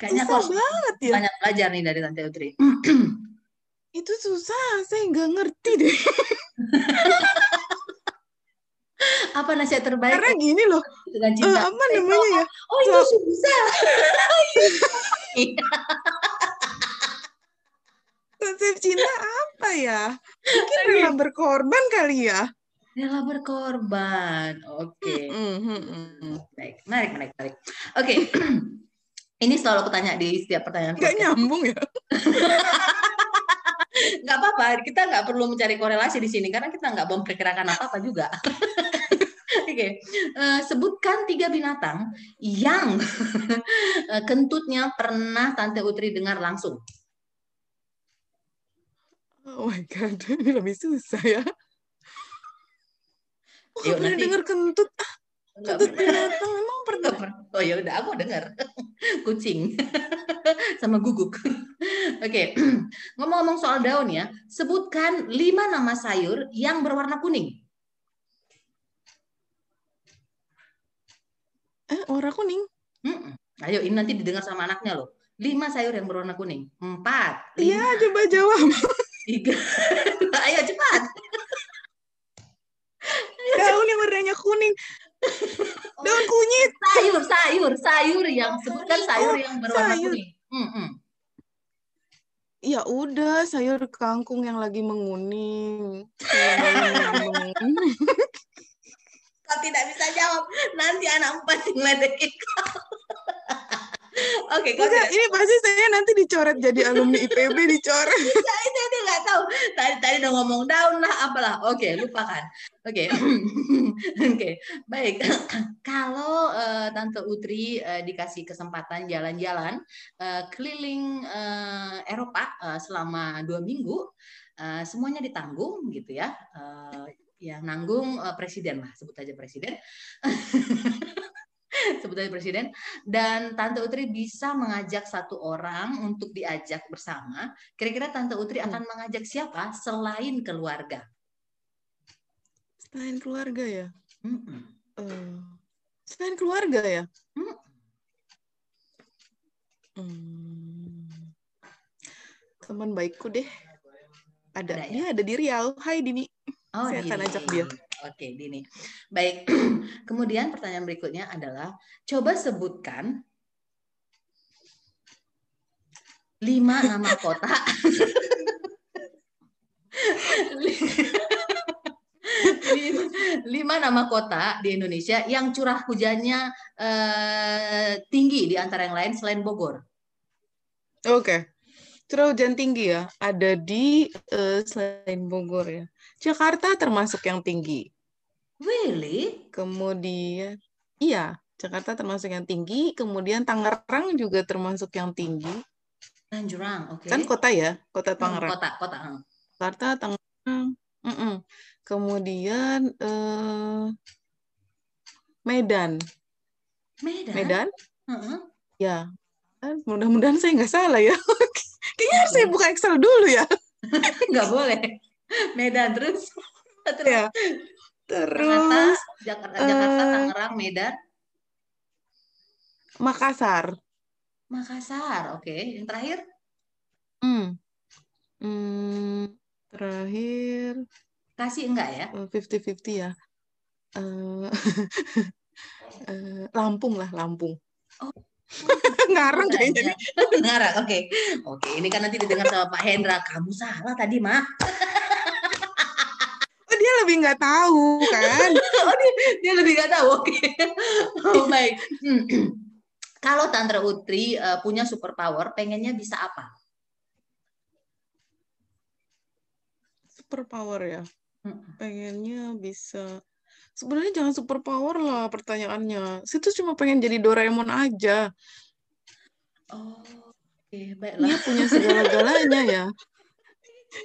Kayaknya aku Susah banget ya. banyak belajar nih dari Tante Utri. Itu susah, saya nggak ngerti deh. Apa nasihat terbaik Karena gini loh, dengan eh, cinta? apa namanya ya? Oh, itu So- susah. Konsep cinta apa ya? Mungkin rela berkorban kali ya. Rela berkorban. Oke. Mm, mm. Baik, menarik, menarik, menarik. Oke. Ini selalu aku tanya di setiap pertanyaan podcast. nyambung ya? nggak apa-apa kita nggak perlu mencari korelasi di sini karena kita nggak memperkirakan apa-apa juga oke Eh, sebutkan tiga binatang yang eh, kentutnya pernah Tante Utri dengar langsung Oh my god, ini lebih susah ya. Oh, Yuk, pernah nanti- dengar kentut? Ah, kentut binatang memang pernah. Oh ya udah aku dengar kucing. Sama guguk. Oke ngomong-ngomong soal daun ya sebutkan lima nama sayur yang berwarna kuning. Eh, warna kuning. Mm-mm. ayo ini nanti didengar sama anaknya loh. Lima sayur yang berwarna kuning. Empat Iya, coba jawab. tiga. Ayo cepat Daun yang warnanya kuning. Daun kunyit. sayur sayur sayur yang sebutkan sayur Oh, yang berwarna sayur. kuning Mm-mm. Ya udah, sayur kangkung yang lagi menguning. Kau tidak bisa jawab, nanti anak empat ngeledekin kau. Oke, okay, Enggak, ini pasti saya nanti dicoret jadi alumni IPB dicoret. ya, itu nggak tahu. Tadi tadi udah ngomong daun lah apalah. Oke, okay, lupakan. Oke, okay. oke, okay. baik. Kalau uh, Tante Utri uh, dikasih kesempatan jalan-jalan uh, keliling uh, Eropa uh, selama dua minggu, uh, semuanya ditanggung gitu ya. Uh, yang nanggung uh, presiden lah, sebut aja presiden. sebetulnya presiden dan Tante Utri bisa mengajak satu orang untuk diajak bersama. Kira-kira Tante Utri hmm. akan mengajak siapa selain keluarga? Selain keluarga ya? Hmm. Uh, selain keluarga ya? Hmm. Hmm. Teman baikku deh. Ada, ada ya? dia ada di Riau. Hai Dini. Oh, Saya akan ajak dia. Oke, Dini. Baik. Kemudian pertanyaan berikutnya adalah coba sebutkan lima nama kota. lima, nama kota di Indonesia yang curah hujannya eh, tinggi di antara yang lain selain Bogor. Oke. Okay. Curah hujan tinggi ya, ada di uh, selain Bogor ya. Jakarta termasuk yang tinggi. Really? Kemudian, iya, Jakarta termasuk yang tinggi. Kemudian Tangerang juga termasuk yang tinggi. Tangerang, oke. Okay. Kan kota ya, kota hmm, Tangerang. kota, kota. Hmm. Jakarta, Tangerang. Mm -mm. Kemudian eh, Medan. Medan. Medan? Uh -huh. Ya. Mudah-mudahan saya nggak salah ya. Kayaknya harus saya buka Excel dulu ya. nggak boleh. Medan terus. terus. Ya. Terus Jakarta, Jakarta, uh, Tangerang, Medan, Makassar. Makassar, oke. Okay. Yang terakhir? Hmm. hmm. Terakhir. Kasih enggak ya? Eh, fifty-fifty ya. Uh, uh, Lampung lah, Lampung. Oh. Ngarang kayaknya. Ngarang, oke. Okay. Oke, okay. ini kan nanti didengar sama Pak Hendra. Kamu salah tadi, dia lebih nggak tahu kan? Oh dia, dia lebih nggak tahu oke. Okay. oh baik. Kalau Tantra Utri uh, punya superpower pengennya bisa apa? Superpower ya? Pengennya bisa sebenarnya jangan superpower lah pertanyaannya. Situ cuma pengen jadi Doraemon aja. Oh oke okay, baiklah. Dia punya segala-galanya ya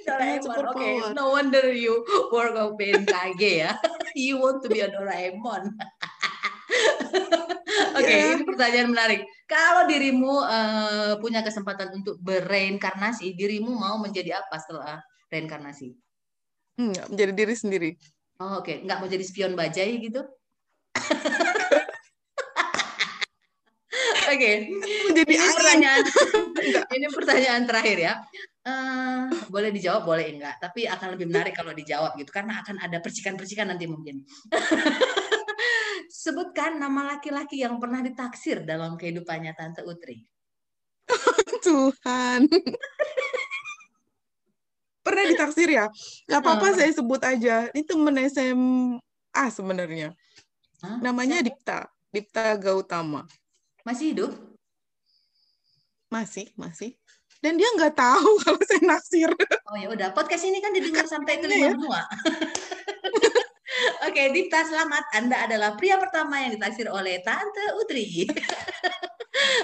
Doraemon. Oke, okay. no wonder you work on BMKG ya. you want to be a Doraemon. Oke, okay, yeah. ini pertanyaan menarik. Kalau dirimu uh, punya kesempatan untuk bereinkarnasi, dirimu mau menjadi apa setelah reinkarnasi? Enggak, menjadi diri sendiri. Oh, Oke, okay. nggak mau jadi spion bajai gitu? Oke, okay. ini pertanyaan. ini pertanyaan terakhir ya. Uh, boleh dijawab, boleh enggak. Tapi akan lebih menarik kalau dijawab gitu, karena akan ada percikan-percikan nanti mungkin. Sebutkan nama laki-laki yang pernah ditaksir dalam kehidupannya Tante Utri. Tuhan. pernah ditaksir ya? Gak apa-apa uh. saya sebut aja. Ini temen SMA sebenarnya. Huh? Namanya Dipta. Dipta Gautama. Masih hidup? Masih, masih dan dia nggak tahu kalau saya naksir. Oh ya udah, podcast ini kan didengar sampai telinga ya. semua. Oke, Dipta selamat. Anda adalah pria pertama yang ditaksir oleh Tante Utri.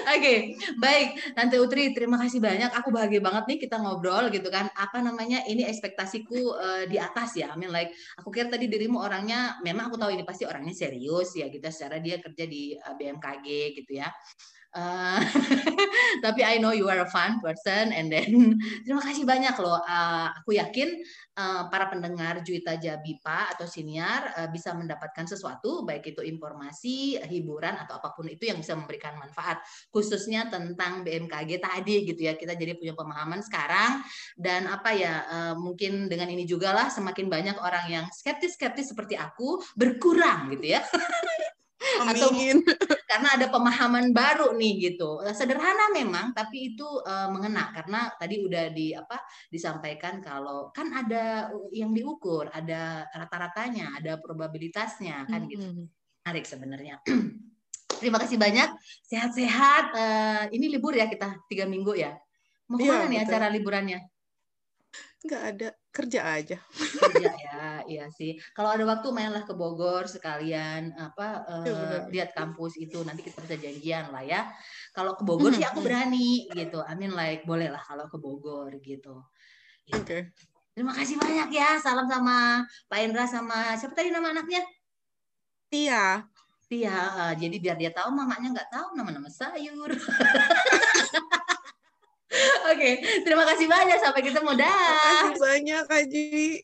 Oke, okay, baik Tante Utri, terima kasih banyak. Aku bahagia banget nih kita ngobrol gitu kan. Apa namanya? Ini ekspektasiku uh, di atas ya. I mean like aku kira tadi dirimu orangnya memang aku tahu ini pasti orangnya serius ya gitu secara dia kerja di uh, eh, BMKG gitu ya. Uh, tapi I know you are a fun person and then terima kasih banyak loh. Uh, aku yakin uh, para pendengar Juita Jabipa atau senior uh, bisa mendapatkan sesuatu baik itu informasi, hiburan atau apa pun itu yang bisa memberikan manfaat khususnya tentang BMKG tadi gitu ya. Kita jadi punya pemahaman sekarang dan apa ya uh, mungkin dengan ini juga lah semakin banyak orang yang skeptis-skeptis seperti aku berkurang gitu ya. Amin. Atau karena ada pemahaman baru nih gitu. Sederhana memang, tapi itu uh, mengena karena tadi udah di apa disampaikan kalau kan ada yang diukur, ada rata-ratanya, ada probabilitasnya kan gitu. Menarik sebenarnya. Terima kasih banyak, sehat-sehat. Uh, ini libur ya kita tiga minggu ya. Mau ke mana ya, nih betul. acara liburannya? Nggak ada kerja aja. Kerja ya, iya sih. Kalau ada waktu mainlah ke Bogor sekalian apa uh, lihat kampus itu nanti kita bisa janjian lah ya. Kalau ke Bogor sih aku berani gitu. Amin like boleh lah kalau ke Bogor gitu. Oke. Okay. Terima kasih banyak ya. Salam sama Pak Indra sama siapa tadi nama anaknya? Tia. Tia. Uh, jadi biar dia tahu mamanya nggak tahu nama-nama sayur. Oke, terima kasih banyak. Sampai ketemu. Dah. Terima kasih banyak, Kak Ji.